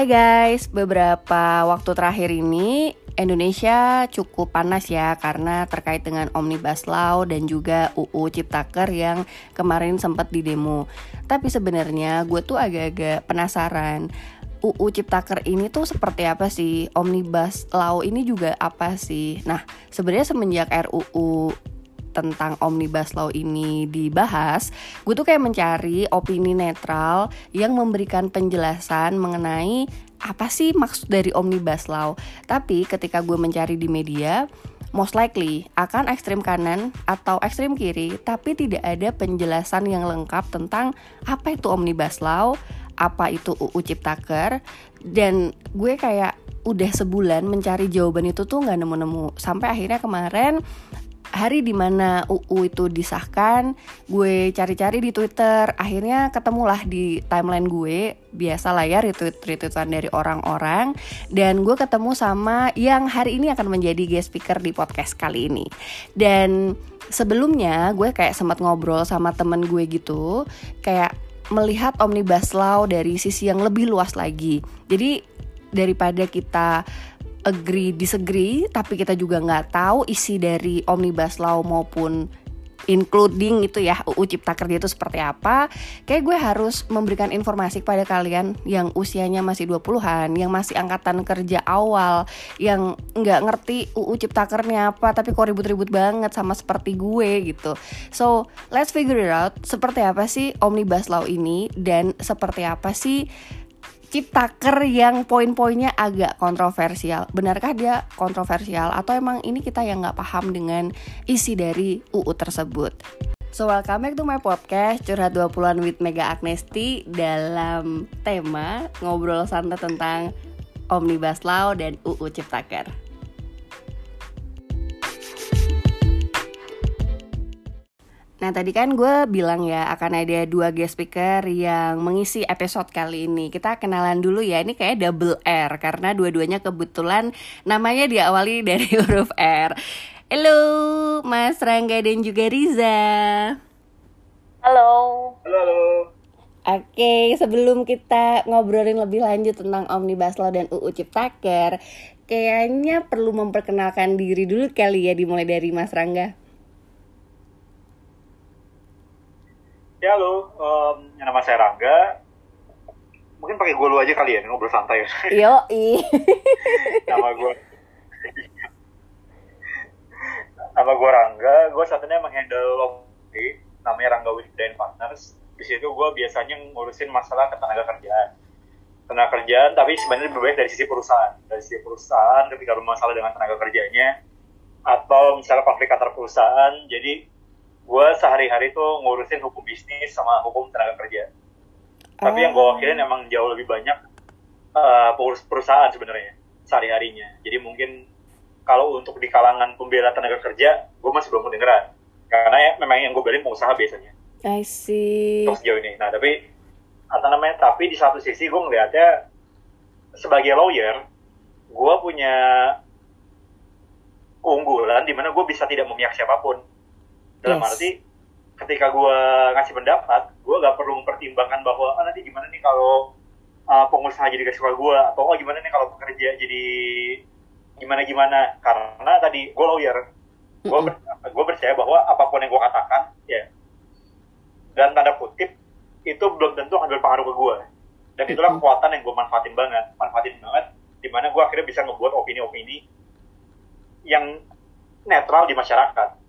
Hai guys, beberapa waktu terakhir ini Indonesia cukup panas ya karena terkait dengan Omnibus Law dan juga UU Ciptaker yang kemarin sempat didemo. Tapi sebenarnya gue tuh agak-agak penasaran UU Ciptaker ini tuh seperti apa sih? Omnibus Law ini juga apa sih? Nah, sebenarnya semenjak RUU tentang omnibus law ini dibahas, gue tuh kayak mencari opini netral yang memberikan penjelasan mengenai apa sih maksud dari omnibus law. Tapi ketika gue mencari di media, most likely akan ekstrim kanan atau ekstrim kiri, tapi tidak ada penjelasan yang lengkap tentang apa itu omnibus law, apa itu UU Ciptaker, dan gue kayak udah sebulan mencari jawaban itu tuh nggak nemu-nemu sampai akhirnya kemarin hari di mana UU itu disahkan, gue cari-cari di Twitter, akhirnya ketemulah di timeline gue, biasa lah ya retweet-retweetan dari orang-orang, dan gue ketemu sama yang hari ini akan menjadi guest speaker di podcast kali ini. Dan sebelumnya gue kayak sempat ngobrol sama temen gue gitu, kayak melihat omnibus law dari sisi yang lebih luas lagi. Jadi daripada kita agree disagree tapi kita juga nggak tahu isi dari omnibus law maupun including itu ya UU Cipta Kerja itu seperti apa. Kayak gue harus memberikan informasi kepada kalian yang usianya masih 20-an yang masih angkatan kerja awal yang nggak ngerti UU Cipta Kerja apa tapi kok ribut-ribut banget sama seperti gue gitu. So let's figure it out seperti apa sih omnibus law ini dan seperti apa sih Ciptaker yang poin-poinnya agak kontroversial. Benarkah dia kontroversial atau emang ini kita yang nggak paham dengan isi dari UU tersebut? So welcome back to my podcast Curhat 20-an with Mega Agnesti dalam tema ngobrol santai tentang Omnibus Law dan UU Ciptaker. Nah tadi kan gue bilang ya akan ada dua guest speaker yang mengisi episode kali ini. Kita kenalan dulu ya, ini kayak double R Karena dua-duanya kebetulan namanya diawali dari huruf R. Halo Mas Rangga dan juga Riza. Halo. Halo, halo. Oke, sebelum kita ngobrolin lebih lanjut tentang Omnibus Law dan UU Ciptaker Kayaknya perlu memperkenalkan diri dulu kali ya dimulai dari Mas Rangga Ya halo, um, nama saya Rangga. Mungkin pakai gue lu aja kali ya, ngobrol santai. Yo, nama gue nama gue Rangga. Gue saat ini menghandle lobby, namanya Rangga Wisda Partners. Di situ gue biasanya ngurusin masalah ketenaga kerjaan. Tenaga kerjaan, tapi sebenarnya lebih baik dari sisi perusahaan. Dari sisi perusahaan, ketika ada masalah dengan tenaga kerjanya, atau misalnya konflik antar perusahaan, jadi gue sehari-hari tuh ngurusin hukum bisnis sama hukum tenaga kerja. Tapi yang gue wakilin emang jauh lebih banyak uh, pengurus perusahaan sebenarnya sehari-harinya. Jadi mungkin kalau untuk di kalangan pembela tenaga kerja, gue masih belum kedengeran. Karena ya, memang yang gue belin pengusaha biasanya. I see. Untuk sejauh ini. Nah, tapi apa namanya? Tapi di satu sisi gue ngeliatnya sebagai lawyer, gue punya keunggulan di mana gue bisa tidak memihak siapa pun dalam yes. arti ketika gue ngasih pendapat gue gak perlu mempertimbangkan bahwa ah, nanti gimana nih kalau uh, pengusaha jadi gak suka gue atau oh gimana nih kalau pekerja jadi gimana gimana karena tadi gue lawyer. Gue ber, gue percaya bahwa apa pun yang gue katakan ya dan tanda kutip itu belum tentu akan berpengaruh ke gue dan itulah kekuatan yang gue manfaatin banget. Manfaatin banget di mana gue akhirnya bisa membuat opini-opini yang netral di masyarakat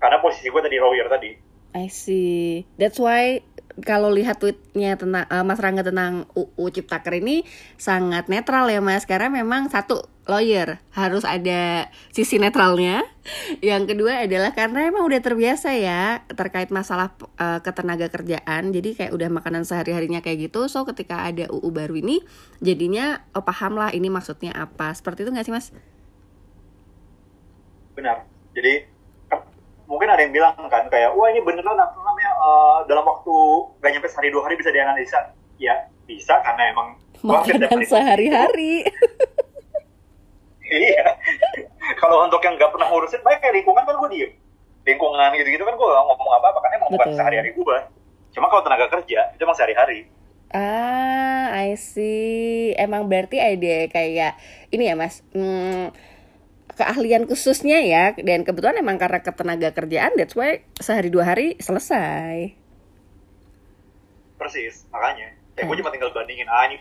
karena posisi gue tadi lawyer tadi. I see. That's why kalau lihat tweetnya tentang uh, Mas Rangga tentang UU Ciptaker ini sangat netral ya Mas. Karena memang satu lawyer harus ada sisi netralnya. Yang kedua adalah karena emang udah terbiasa ya terkait masalah uh, ketenaga kerjaan. Jadi kayak udah makanan sehari harinya kayak gitu. So ketika ada UU baru ini jadinya oh, paham lah ini maksudnya apa. Seperti itu nggak sih Mas? Benar. Jadi mungkin ada yang bilang kan kayak wah ini beneran apa namanya uh, dalam waktu gak nyampe sehari dua hari bisa dianalisa. Ya bisa karena emang makanan sehari-hari. Iya. Kalau untuk yang nggak pernah ngurusin baik kayak lingkungan kan gue diem. Lingkungan gitu-gitu kan gue ngomong apa-apa kan emang bukan sehari-hari gue cuma kalau tenaga kerja itu emang sehari-hari. Ah, I see. Emang berarti ada kayak ini ya, Mas. Hmm, keahlian khususnya ya dan kebetulan emang karena ketenaga kerjaan that's why sehari dua hari selesai. Persis, makanya. Kayak gue cuma tinggal bandingin ah ini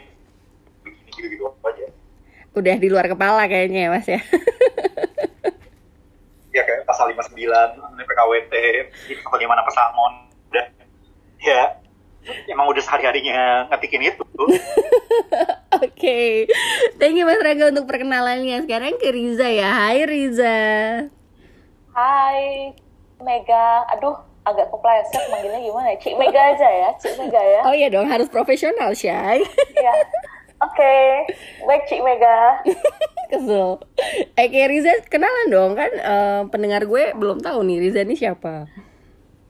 begini gitu-gitu aja. Udah di luar kepala kayaknya ya, Mas ya. ya kayak pasal 59 PKWT, bagaimana pesangon dan ya emang udah sehari-harinya ngetikin itu. Oke, okay. thank you Mas Raga untuk perkenalannya. Sekarang ke Riza ya. Hai Riza. Hai Mega. Aduh, agak kepleset manggilnya gimana ya? Cik Mega aja ya, Cik Mega ya. Oh iya dong, harus profesional, Syai. Iya. Oke, okay. baik Cik Mega. Kesel. Oke, Riza kenalan dong kan uh, pendengar gue belum tahu nih Riza ini siapa.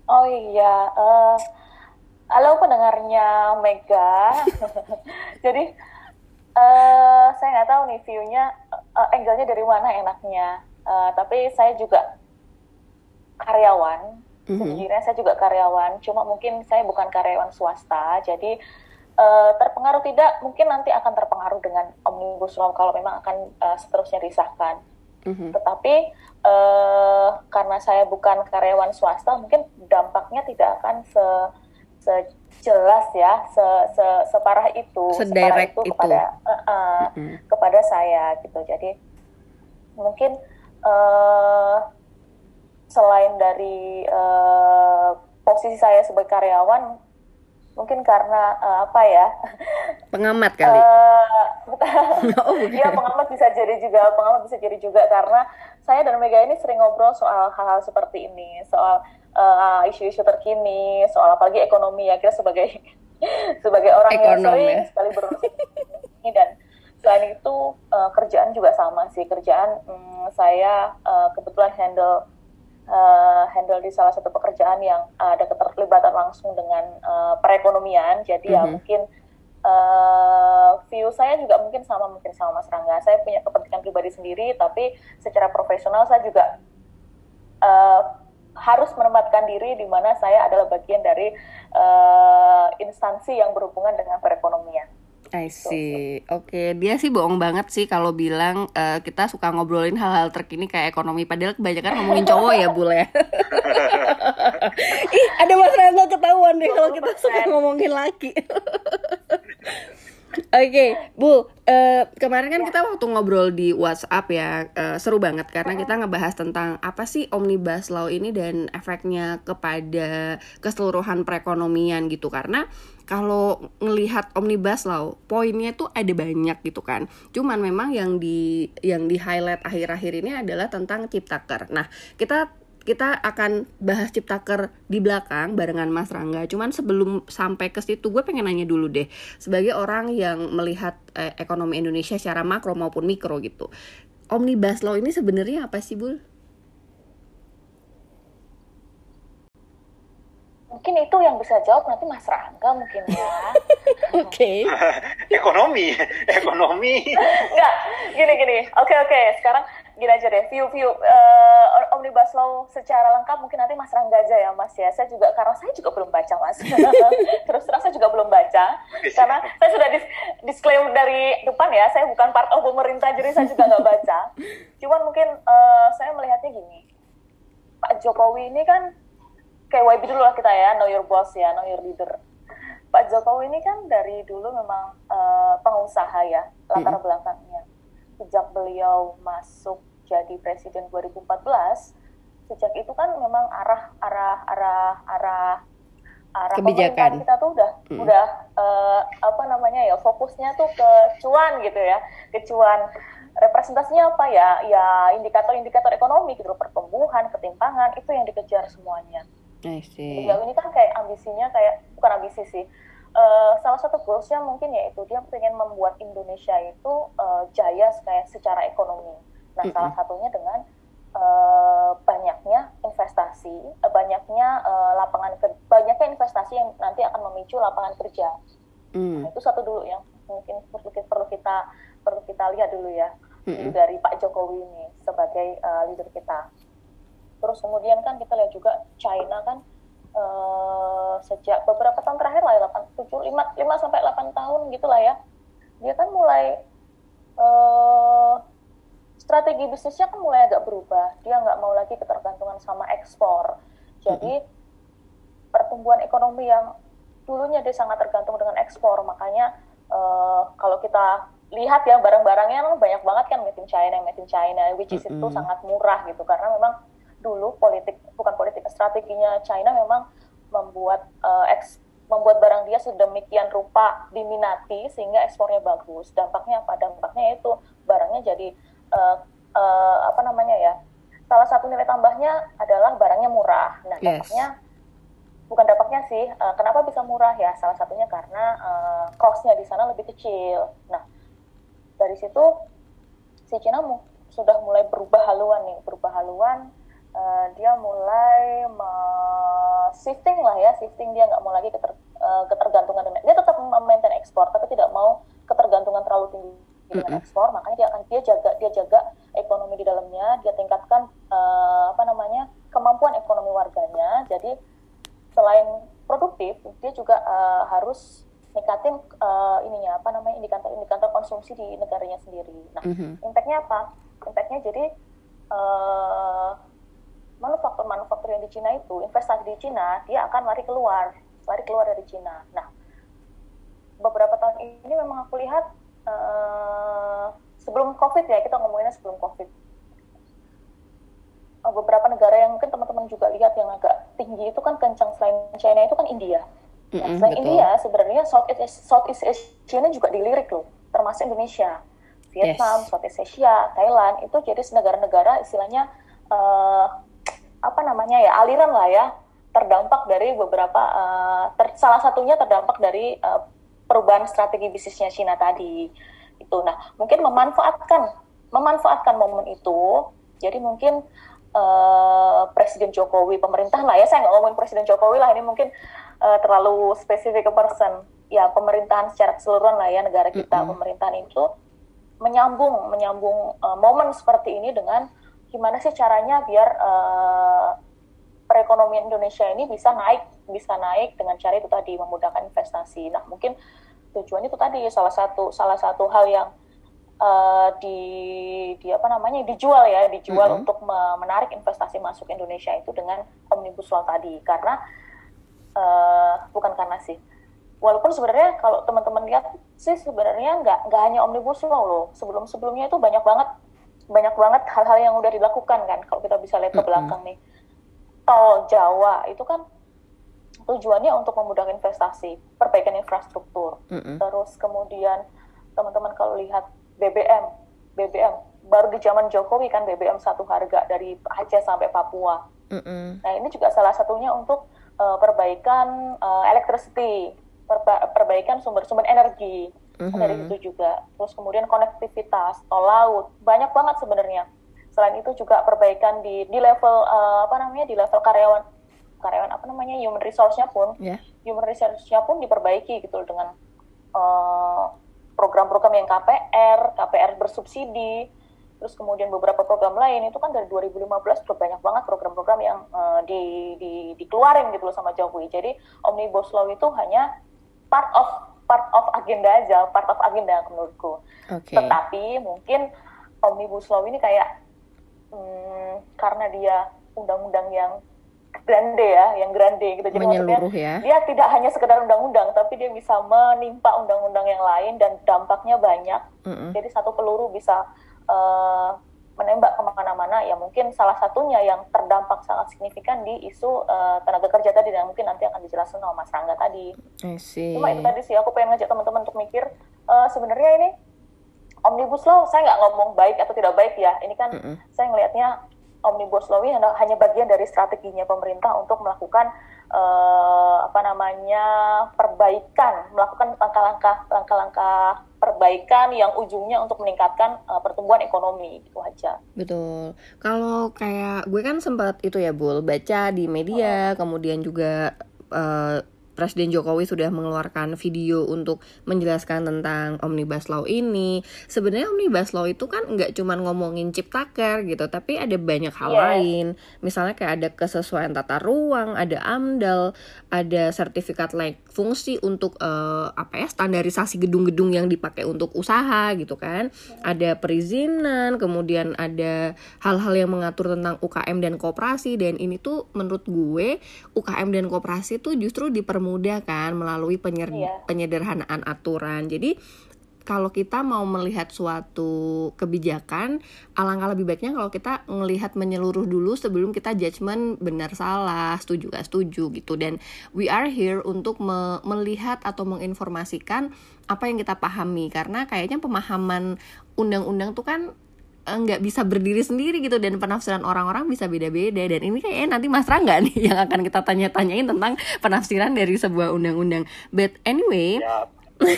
Oh iya, uh, Halo pendengarnya Mega. Jadi uh, saya nggak tahu nih viewnya uh, angle-nya dari mana enaknya. Uh, tapi saya juga karyawan. Mm-hmm. Sejujurnya saya juga karyawan. Cuma mungkin saya bukan karyawan swasta. Jadi uh, terpengaruh tidak mungkin nanti akan terpengaruh dengan omnibus law kalau memang akan uh, seterusnya disahkan. Mm-hmm. Tetapi uh, karena saya bukan karyawan swasta, mungkin dampaknya tidak akan se sejelas ya se, se separah itu separah itu, itu. kepada uh, uh, mm-hmm. kepada saya gitu. Jadi mungkin uh, selain dari uh, posisi saya sebagai karyawan mungkin karena uh, apa ya pengamat kali. Uh, oh, ya pengamat bisa jadi juga pengamat bisa jadi juga karena saya dan Mega ini sering ngobrol soal hal-hal seperti ini soal uh, isu-isu terkini soal apalagi ekonomi ya kira sebagai sebagai orang Ekonom, yang sering ya. sekali berurusan dan selain itu uh, kerjaan juga sama sih kerjaan um, saya uh, kebetulan handle uh, handle di salah satu pekerjaan yang ada keterlibatan langsung dengan uh, perekonomian jadi mm -hmm. ya mhm. mungkin uh, view saya juga mungkin sama mungkin sama Mas Rangga saya punya kepentingan pribadi sendiri tapi secara profesional saya juga uh, harus menempatkan diri di mana saya adalah bagian dari uh, instansi yang berhubungan dengan perekonomian. I see. Oke, okay. dia sih bohong banget sih kalau bilang uh, kita suka ngobrolin hal-hal terkini kayak ekonomi. Padahal kebanyakan ngomongin cowok ya, Bule. Ya. Ih, ada Mas Rangga ketahuan deh kalau kita suka ngomongin laki. Oke, okay, Bu. Uh, kemarin kan ya. kita waktu ngobrol di WhatsApp ya, uh, seru banget karena kita ngebahas tentang apa sih omnibus law ini dan efeknya kepada keseluruhan perekonomian gitu. Karena kalau ngelihat omnibus law, poinnya tuh ada banyak gitu kan. Cuman memang yang di yang di highlight akhir-akhir ini adalah tentang ciptaker. Nah, kita kita akan bahas ciptaker di belakang barengan Mas Rangga. Cuman sebelum sampai ke situ gue pengen nanya dulu deh sebagai orang yang melihat eh, ekonomi Indonesia secara makro maupun mikro gitu. Omnibus Law ini sebenarnya apa sih, Bul? Mungkin itu yang bisa jawab nanti Mas Rangga mungkin ya. Oke. ekonomi, ekonomi. Enggak, gini gini. Oke okay, oke. Okay. Sekarang gini aja deh, view-view uh, Omnibus Law secara lengkap mungkin nanti Mas Rangga aja ya Mas ya. Saya juga, karena saya juga belum baca Mas. Terus terang saya juga belum baca. Karena saya sudah dis disclaim dari depan ya, saya bukan part of pemerintah, jadi saya juga nggak baca. Cuman mungkin uh, saya melihatnya gini, Pak Jokowi ini kan, kayak YB dulu lah kita ya, know your boss ya, know your leader. Pak Jokowi ini kan dari dulu memang uh, pengusaha ya, latar belakangnya. Sejak beliau masuk jadi presiden 2014 sejak itu kan memang arah arah arah arah arah kebijakan. kita tuh udah hmm. udah uh, apa namanya ya fokusnya tuh ke cuan gitu ya ke cuan. Representasinya apa ya? Ya indikator-indikator ekonomi gitu pertumbuhan ketimpangan itu yang dikejar semuanya. Beliau ini kan kayak ambisinya kayak bukan ambisi sih uh, salah satu goalsnya mungkin yaitu dia pengen membuat Indonesia itu uh, jaya kayak secara ekonomi Nah, mm -hmm. salah satunya dengan uh, banyaknya investasi, uh, banyaknya uh, lapangan kerja, banyaknya investasi yang nanti akan memicu lapangan kerja. Mm. Nah, itu satu dulu yang mungkin perlu kita perlu kita perlu kita lihat dulu ya mm -hmm. dari Pak Jokowi ini sebagai uh, leader kita. Terus kemudian kan kita lihat juga China kan uh, sejak beberapa tahun terakhir lah ya 8 7 5 5 sampai 8 tahun gitulah ya dia kan mulai uh, strategi bisnisnya kan mulai agak berubah dia nggak mau lagi ketergantungan sama ekspor jadi pertumbuhan ekonomi yang dulunya dia sangat tergantung dengan ekspor makanya uh, kalau kita lihat ya barang-barangnya kan banyak banget kan made in China, made in China, which is mm -hmm. itu sangat murah gitu karena memang dulu politik bukan politik strateginya China memang membuat uh, eks, membuat barang dia sedemikian rupa diminati sehingga ekspornya bagus. Dampaknya apa? Dampaknya itu barangnya jadi uh, uh, apa namanya ya? Salah satu nilai tambahnya adalah barangnya murah. Nah, yes. dampaknya bukan dampaknya sih. Uh, kenapa bisa murah ya? Salah satunya karena uh, cost-nya di sana lebih kecil. Nah, dari situ si Cina mu, sudah mulai berubah haluan nih berubah haluan uh, dia mulai shifting lah ya shifting dia nggak mau lagi keter, uh, ketergantungan dengan dia tetap memaintain ekspor tapi tidak mau ketergantungan terlalu tinggi dengan ekspor makanya dia akan dia jaga dia jaga ekonomi di dalamnya dia tingkatkan uh, apa namanya kemampuan ekonomi warganya jadi selain produktif dia juga uh, harus ningkatin uh, ininya apa namanya indikator-indikator konsumsi di negaranya sendiri. Nah, mm-hmm. impactnya apa? Impactnya jadi uh, manufaktur-manufaktur yang di Cina itu investasi di Cina dia akan lari keluar, lari keluar dari Cina. Nah, beberapa tahun ini memang aku lihat uh, sebelum COVID ya kita ngomonginnya sebelum COVID beberapa negara yang mungkin teman-teman juga lihat yang agak tinggi itu kan kencang selain China itu kan India. Nah, mm-hmm, selain betul. India, sebenarnya Southeast, Southeast Asia ini juga dilirik loh, termasuk Indonesia, Vietnam, yes. Southeast Asia, Thailand, itu jadi negara-negara istilahnya uh, apa namanya ya aliran lah ya, terdampak dari beberapa, uh, ter, salah satunya terdampak dari uh, perubahan strategi bisnisnya Cina tadi. Itu, nah mungkin memanfaatkan memanfaatkan momen itu, jadi mungkin uh, Presiden Jokowi, pemerintah lah ya, saya nggak ngomongin Presiden Jokowi lah, ini mungkin uh, terlalu spesifik ke person ya pemerintahan secara keseluruhan lah ya negara kita mm -hmm. pemerintahan itu menyambung menyambung uh, momen seperti ini dengan gimana sih caranya biar uh, perekonomian Indonesia ini bisa naik bisa naik dengan cara itu tadi memudahkan investasi. Nah mungkin tujuannya itu tadi salah satu salah satu hal yang uh, di di apa namanya dijual ya dijual mm -hmm. untuk menarik investasi masuk Indonesia itu dengan omnibus law tadi. Karena uh, bukan karena sih. Walaupun sebenarnya kalau teman-teman lihat sih sebenarnya nggak nggak hanya omnibus law loh. Sebelum sebelumnya itu banyak banget banyak banget hal-hal yang udah dilakukan kan kalau kita bisa lihat ke belakang nih tol Jawa itu kan tujuannya untuk memudahkan investasi perbaikan infrastruktur mm -hmm. terus kemudian teman-teman kalau lihat BBM BBM baru di zaman Jokowi kan BBM satu harga dari Aceh sampai Papua mm -hmm. nah ini juga salah satunya untuk uh, perbaikan uh, electricity, perba perbaikan sumber-sumber energi mm -hmm. dari itu juga. Terus kemudian konektivitas, tol laut, banyak banget sebenarnya. Selain itu juga perbaikan di di level uh, apa namanya di level karyawan karyawan apa namanya human resource-nya pun yeah. human resource-nya pun diperbaiki gitu dengan program-program uh, yang KPR, KPR bersubsidi, terus kemudian beberapa program lain itu kan dari 2015 sudah banyak banget program-program yang uh, di, di, dikeluarin gitu loh sama Jokowi. Jadi omnibus law itu hanya part of part of agenda aja, part of agenda menurutku. Okay. Tetapi mungkin omnibus law ini kayak hmm, karena dia undang-undang yang grande ya, yang grande gitu. Jadi Menyeluruh ya. Dia tidak hanya sekedar undang-undang, tapi dia bisa menimpa undang-undang yang lain dan dampaknya banyak. Mm -hmm. Jadi satu peluru bisa uh, menembak ke mana-mana ya mungkin salah satunya yang terdampak sangat signifikan di isu uh, tenaga kerja tadi dan mungkin nanti akan dijelaskan sama Mas Rangga tadi. Cuma itu tadi sih aku pengen ngajak teman-teman untuk mikir uh, sebenarnya ini omnibus law saya nggak ngomong baik atau tidak baik ya ini kan mm -hmm. saya ngelihatnya omnibus law ini hanya bagian dari strateginya pemerintah untuk melakukan uh, apa namanya perbaikan, melakukan langkah-langkah langkah-langkah perbaikan yang ujungnya untuk meningkatkan uh, pertumbuhan ekonomi itu aja. Betul. Kalau kayak gue kan sempat itu ya Bul baca di media, oh. kemudian juga uh, Presiden Jokowi sudah mengeluarkan video untuk menjelaskan tentang Omnibus Law ini. Sebenarnya Omnibus Law itu kan nggak cuma ngomongin ciptaker gitu, tapi ada banyak hal yeah. lain. Misalnya kayak ada kesesuaian tata ruang, ada AMDAL, ada sertifikat layak fungsi untuk uh, apa ya standarisasi gedung-gedung yang dipakai untuk usaha gitu kan. Ada perizinan, kemudian ada hal-hal yang mengatur tentang UKM dan koperasi dan ini tuh menurut gue UKM dan koperasi tuh justru dipermudah mudah kan melalui penyer yeah. penyederhanaan aturan. Jadi kalau kita mau melihat suatu kebijakan, alangkah lebih baiknya kalau kita melihat menyeluruh dulu sebelum kita judgement benar salah, setuju gak setuju gitu. Dan we are here untuk me melihat atau menginformasikan apa yang kita pahami karena kayaknya pemahaman undang-undang tuh kan nggak bisa berdiri sendiri gitu dan penafsiran orang-orang bisa beda-beda dan ini kayaknya nanti Mas Rangga nih yang akan kita tanya-tanyain tentang penafsiran dari sebuah undang-undang. But anyway,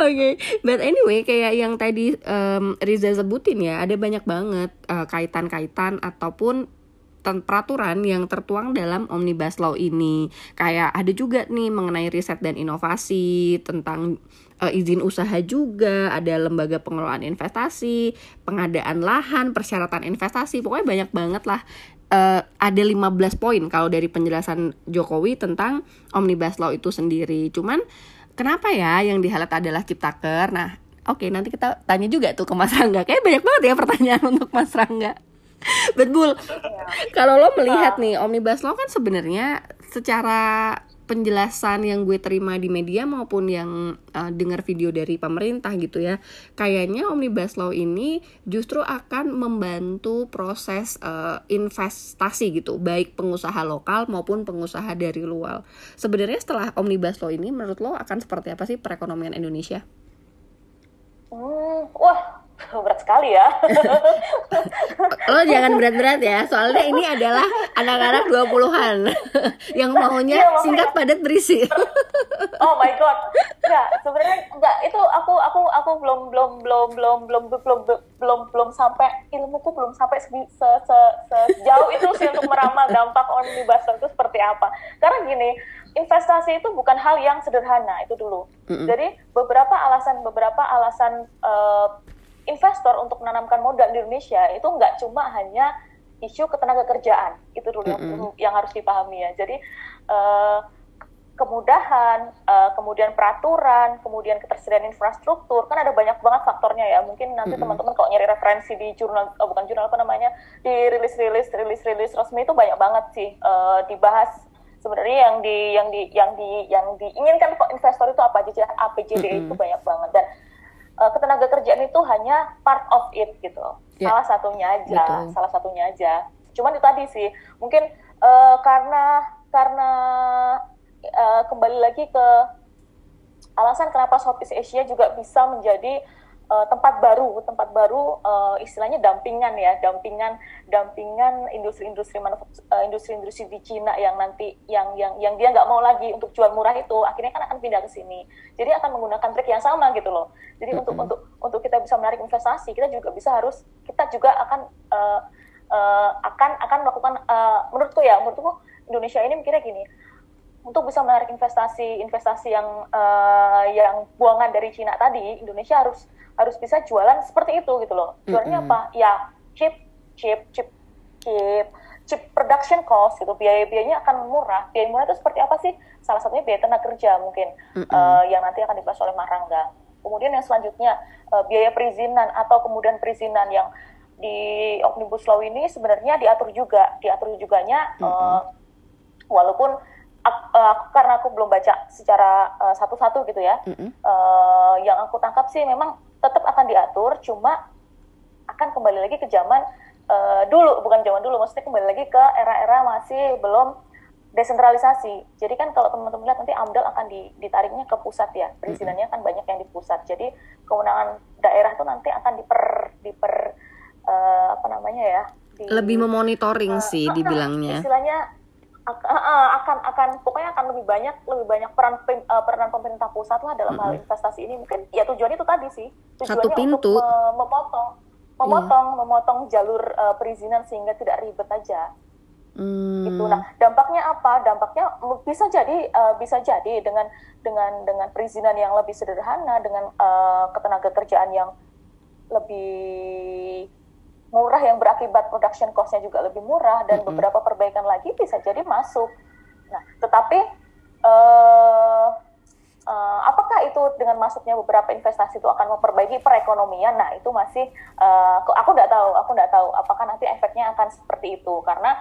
Oke, okay. but anyway kayak yang tadi um, Riza sebutin ya, ada banyak banget uh, kaitan-kaitan ataupun peraturan yang tertuang dalam Omnibus Law ini. Kayak ada juga nih mengenai riset dan inovasi, tentang uh, izin usaha juga, ada lembaga pengelolaan investasi, pengadaan lahan, persyaratan investasi, pokoknya banyak banget lah. Uh, ada 15 poin kalau dari penjelasan Jokowi tentang Omnibus Law itu sendiri. Cuman kenapa ya yang dihalat adalah ciptaker? Nah, oke okay, nanti kita tanya juga tuh ke Mas Rangga. Kayak banyak banget ya pertanyaan untuk Mas Rangga. Betul. Ya. Kalau lo melihat nih Omnibus Law kan sebenarnya secara penjelasan yang gue terima di media maupun yang uh, dengar video dari pemerintah gitu ya kayaknya omnibus law ini justru akan membantu proses uh, investasi gitu baik pengusaha lokal maupun pengusaha dari luar sebenarnya setelah omnibus law ini menurut lo akan seperti apa sih perekonomian Indonesia? Hmm, wah berat sekali ya. Lo jangan berat-berat ya, soalnya ini adalah anak-anak 20-an yang maunya iya, singkat padat berisi. oh my god. Enggak, sebenarnya enggak itu aku aku aku belum belum belum belum belum belum belum belum sampai ilmuku belum sampai se, se, se, sejauh itu sih untuk meramal dampak omnibus itu seperti apa. Karena gini, investasi itu bukan hal yang sederhana itu dulu. Mm -hmm. Jadi beberapa alasan beberapa alasan uh, investor untuk menanamkan modal di Indonesia itu nggak cuma hanya isu ketenaga kerjaan. Itu dulu mm -hmm. yang, harus dipahami ya. Jadi uh, kemudahan uh, kemudian peraturan kemudian ketersediaan infrastruktur kan ada banyak banget faktornya ya. Mungkin nanti teman-teman kalau nyari referensi di jurnal oh, bukan jurnal apa namanya di rilis-rilis rilis-rilis resmi itu banyak banget sih uh, dibahas. Sebenarnya yang di yang di yang di yang diinginkan investor itu apa aja APJD mm-hmm. itu banyak banget. Dan uh, ketenaga kerjaan itu hanya part of it gitu yeah. salah satunya aja Betul. salah satunya aja cuman itu tadi sih mungkin uh, karena karena uh, kembali lagi ke alasan kenapa Southeast Asia juga bisa menjadi uh, tempat baru, tempat baru uh, istilahnya dampingan ya, dampingan dampingan industri-industri uh, industri-industri di Cina yang nanti yang yang yang dia nggak mau lagi untuk jual murah itu, akhirnya kan akan pindah ke sini. Jadi akan menggunakan trik yang sama gitu loh. Jadi mm -hmm. untuk untuk untuk kita bisa menarik investasi, kita juga bisa harus kita juga akan uh, uh, akan akan melakukan uh, menurutku ya, menurutku Indonesia ini mikirnya gini untuk bisa menarik investasi investasi yang uh, yang buangan dari Cina tadi Indonesia harus harus bisa jualan seperti itu gitu loh. Jualannya mm -hmm. apa? Ya chip chip chip chip chip production cost gitu. Biaya biayanya akan murah. Biaya murah itu seperti apa sih? Salah satunya biaya tenaga kerja mungkin mm -hmm. uh, yang nanti akan dibahas oleh Marangga kemudian yang selanjutnya uh, biaya perizinan atau kemudian perizinan yang di omnibus law ini sebenarnya diatur juga. Diatur juganya mm -hmm. uh, walaupun uh, karena aku belum baca secara uh, satu-satu gitu ya. Mm -hmm. uh, yang aku tangkap sih memang tetap akan diatur, cuma akan kembali lagi ke zaman uh, dulu, bukan zaman dulu, maksudnya kembali lagi ke era-era masih belum desentralisasi. Jadi kan kalau teman-teman lihat nanti AMDAL akan ditariknya ke pusat ya, perizinannya kan banyak yang di pusat. Jadi kewenangan daerah itu nanti akan diper diper uh, apa namanya ya? Di, lebih memonitoring uh, sih dibilangnya. Istilahnya akan akan pokoknya akan lebih banyak lebih banyak peran uh, peran pemerintah pusat lah dalam mm -hmm. hal investasi ini mungkin ya tujuannya itu tadi sih tujuannya Satu pintu. untuk memotong memotong yeah. memotong jalur uh, perizinan sehingga tidak ribet aja Hmm. Gitu. Nah, dampaknya apa? Dampaknya bisa jadi uh, bisa jadi dengan dengan dengan perizinan yang lebih sederhana, dengan uh, ketenaga kerjaan yang lebih murah yang berakibat production cost-nya juga lebih murah dan mm -hmm. beberapa perbaikan lagi bisa jadi masuk. Nah, tetapi uh, uh, apakah itu dengan masuknya beberapa investasi itu akan memperbaiki perekonomian? Nah, itu masih uh, aku nggak tahu, aku nggak tahu apakah nanti efeknya akan seperti itu karena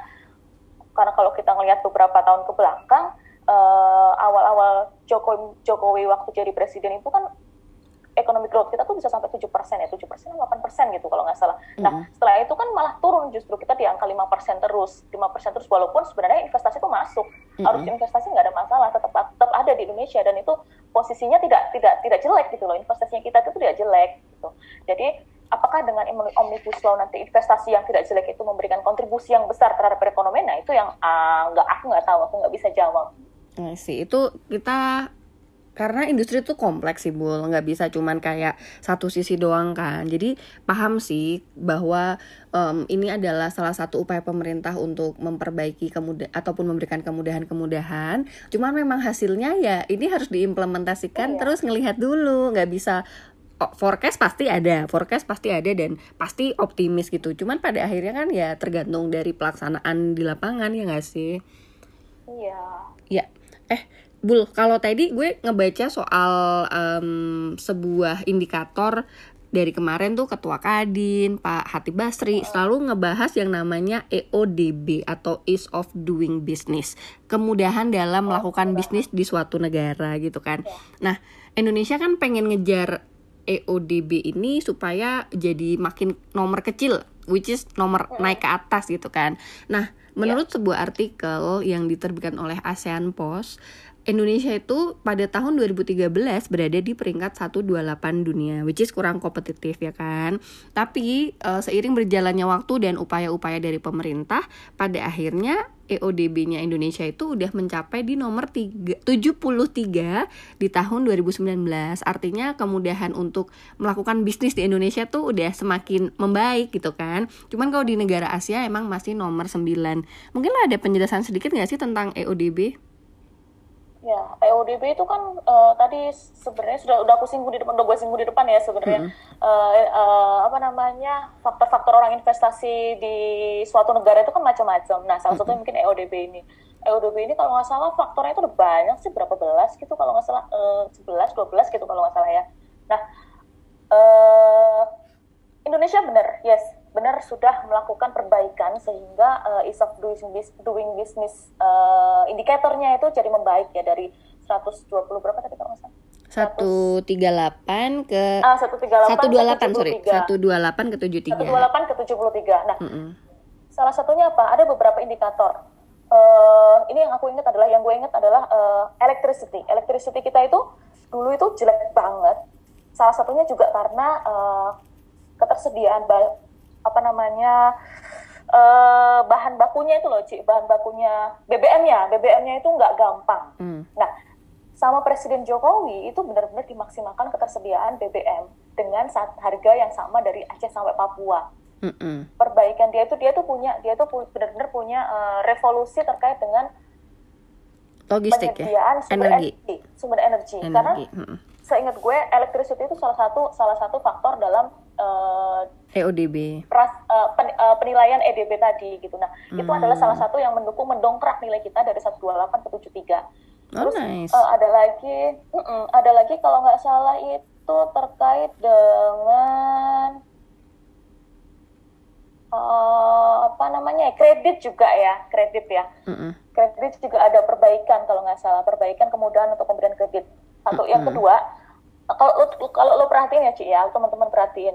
karena kalau kita melihat beberapa tahun ke belakang uh, awal-awal Jokowi Jokowi waktu jadi presiden itu kan ekonomi growth kita tuh bisa sampai tujuh persen ya tujuh persen delapan persen gitu kalau nggak salah. Mm-hmm. Nah setelah itu kan malah turun justru kita di angka lima persen terus lima persen terus walaupun sebenarnya investasi itu masuk mm-hmm. harus investasi nggak ada masalah tetap tetap ada di Indonesia dan itu posisinya tidak tidak tidak jelek gitu loh investasinya kita itu tidak jelek gitu. Jadi apakah dengan omnibus law nanti investasi yang tidak jelek itu memberikan kontribusi yang besar terhadap perekonomian nah itu yang uh, nggak aku nggak tahu aku nggak bisa jawab Nah, sih itu kita karena industri itu kompleks sih bul nggak bisa cuman kayak satu sisi doang kan jadi paham sih bahwa um, ini adalah salah satu upaya pemerintah untuk memperbaiki kemudah ataupun memberikan kemudahan-kemudahan cuman memang hasilnya ya ini harus diimplementasikan iya. terus ngelihat dulu nggak bisa oh, forecast pasti ada, forecast pasti ada dan pasti optimis gitu. Cuman pada akhirnya kan ya tergantung dari pelaksanaan di lapangan ya nggak sih? Iya. Ya, eh Bul, kalau tadi gue ngebaca soal um, sebuah indikator dari kemarin tuh Ketua Kadin, Pak Hatip Basri selalu ngebahas yang namanya EODB atau Ease of Doing Business. Kemudahan dalam melakukan bisnis di suatu negara gitu kan. Nah, Indonesia kan pengen ngejar EODB ini supaya jadi makin nomor kecil which is nomor naik ke atas gitu kan. Nah, menurut sebuah artikel yang diterbitkan oleh ASEAN Post Indonesia itu pada tahun 2013 berada di peringkat 128 dunia, which is kurang kompetitif ya kan. Tapi uh, seiring berjalannya waktu dan upaya-upaya dari pemerintah, pada akhirnya EODB-nya Indonesia itu udah mencapai di nomor 3, 73 di tahun 2019. Artinya kemudahan untuk melakukan bisnis di Indonesia tuh udah semakin membaik gitu kan. Cuman kalau di negara Asia emang masih nomor 9. Mungkin ada penjelasan sedikit nggak sih tentang EODB? Ya, EODB itu kan uh, tadi sebenarnya sudah udah aku singgung di depan, udah gue singgung di depan ya sebenarnya mm -hmm. uh, uh, apa namanya faktor-faktor orang investasi di suatu negara itu kan macam-macam. Nah, salah satunya mm -hmm. mungkin EODB ini. EODB ini kalau nggak salah faktornya itu udah banyak sih berapa belas gitu kalau nggak salah uh, 11, 12 gitu kalau nggak salah ya. Nah, uh, Indonesia benar, yes sudah melakukan perbaikan sehingga uh, ease of doing business, doing business uh, indikatornya itu jadi membaik ya dari 120 berapa tadi kalau nggak salah? 138 ke ah, 138 128 sorry. 128 ke 73 128 ke 73 nah mm -hmm. salah satunya apa? Ada beberapa indikator. Uh, ini yang aku ingat adalah yang gue ingat adalah uh, electricity. Electricity kita itu dulu itu jelek banget. Salah satunya juga karena uh, ketersediaan apa namanya uh, bahan bakunya itu loh, Cik, bahan bakunya BBM-nya, BBM-nya itu nggak gampang. Hmm. Nah, sama Presiden Jokowi itu benar-benar dimaksimalkan ketersediaan BBM dengan saat harga yang sama dari Aceh sampai Papua. Mm -mm. Perbaikan dia itu dia tuh punya dia tuh benar-benar punya uh, revolusi terkait dengan logistik ya sumber energi. energi sumber energi, energi. karena mm -mm. Seingat gue electricity itu salah satu salah satu faktor dalam uh, EODB. Pras, uh, pen, uh, penilaian EDB tadi gitu. Nah, hmm. itu adalah salah satu yang mendukung mendongkrak nilai kita dari 128 ke 73. Terus oh, nice. uh, ada lagi, uh -uh, ada lagi kalau nggak salah itu terkait dengan uh, apa namanya kredit juga ya, kredit ya. Uh -uh. Kredit juga ada perbaikan kalau nggak salah, perbaikan kemudahan untuk pemberian kredit. Satu, yang kedua, kalau kalau lo perhatiin ya Ci ya, teman-teman perhatiin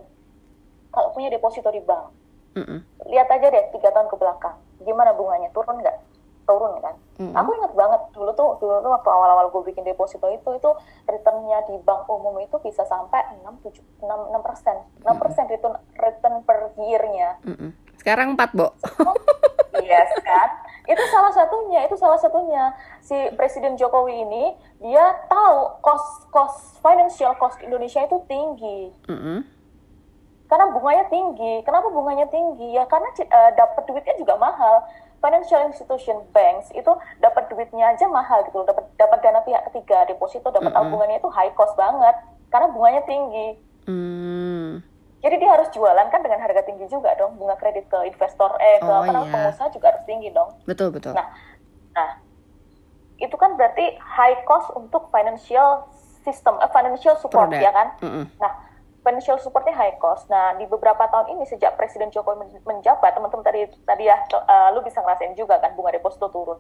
kalau punya deposito di bank, mm-hmm. lihat aja deh tiga tahun ke belakang, gimana bunganya turun nggak? Turun kan? Mm-hmm. Aku ingat banget dulu tuh dulu tuh waktu awal-awal gue bikin deposito itu itu returnnya di bank umum itu bisa sampai enam tujuh enam enam persen, enam persen return return per year-nya. Mm-hmm. Sekarang empat bo. yes kan? Itu salah satunya, itu salah satunya si Presiden Jokowi ini dia tahu cost cost financial cost Indonesia itu tinggi. Mm-hmm karena bunganya tinggi. Kenapa bunganya tinggi? Ya karena uh, dapat duitnya juga mahal. financial institution banks itu dapat duitnya aja mahal gitu dapat dapat dana pihak ketiga deposito dapat mm -hmm. tabungannya itu high cost banget karena bunganya tinggi mm. Jadi dia harus jualan kan dengan harga tinggi juga dong bunga kredit ke investor eh ke oh, apa iya. pengusaha juga harus tinggi dong betul betul nah nah itu kan berarti high cost untuk financial system uh, financial support Product. ya kan mm -hmm. nah financial supportnya high cost. Nah, di beberapa tahun ini sejak Presiden Jokowi menjabat, teman-teman tadi tadi ya, uh, lu bisa ngerasain juga kan bunga deposito turun.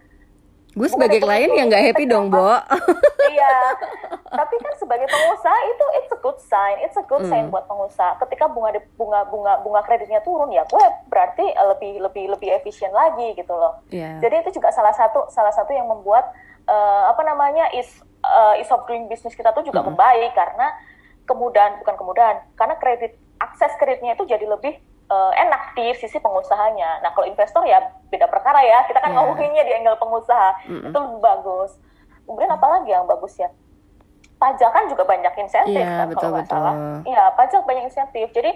Gue sebagai klien yang nggak happy dong, Bo. iya. Tapi kan sebagai pengusaha itu it's a good sign, it's a good mm. sign buat pengusaha. Ketika bunga bunga bunga bunga kreditnya turun ya, gue berarti uh, lebih lebih lebih efisien lagi gitu loh. Yeah. Jadi itu juga salah satu salah satu yang membuat uh, apa namanya is uh, is of doing business kita tuh juga mm. membaik karena kemudahan bukan kemudahan karena kredit akses kreditnya itu jadi lebih uh, enak di sisi pengusahanya. Nah kalau investor ya beda perkara ya kita kan yeah. ngomonginnya di angle pengusaha mm -hmm. itu lebih bagus. Kemudian apa lagi yang bagus ya? Pajak kan juga banyak insentif yeah, kan betul, kalau nggak salah. Iya pajak banyak insentif. Jadi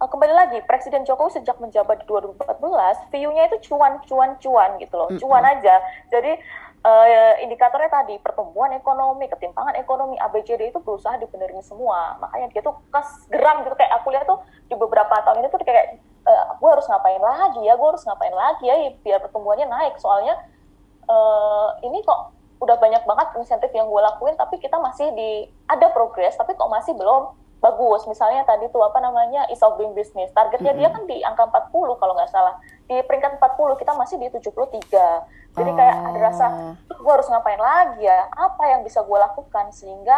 uh, kembali lagi Presiden Jokowi sejak menjabat di 2014 view-nya itu cuan cuan cuan gitu loh, mm -hmm. cuan aja. Jadi uh, indikatornya tadi pertumbuhan ekonomi, ketimpangan ekonomi, ABCD itu berusaha dibenerin semua. Makanya dia tuh kas geram gitu kayak aku lihat tuh di beberapa tahun ini tuh kayak uh, eh, gue harus ngapain lagi ya, gue harus ngapain lagi ya biar pertumbuhannya naik. Soalnya uh, ini kok udah banyak banget insentif yang gue lakuin tapi kita masih di ada progres tapi kok masih belum bagus. Misalnya tadi tuh apa namanya is of doing business. Targetnya mm -hmm. dia kan di angka 40 kalau nggak salah. Di peringkat 40 kita masih di 73 jadi kayak ada rasa oh. gue harus ngapain lagi ya apa yang bisa gue lakukan sehingga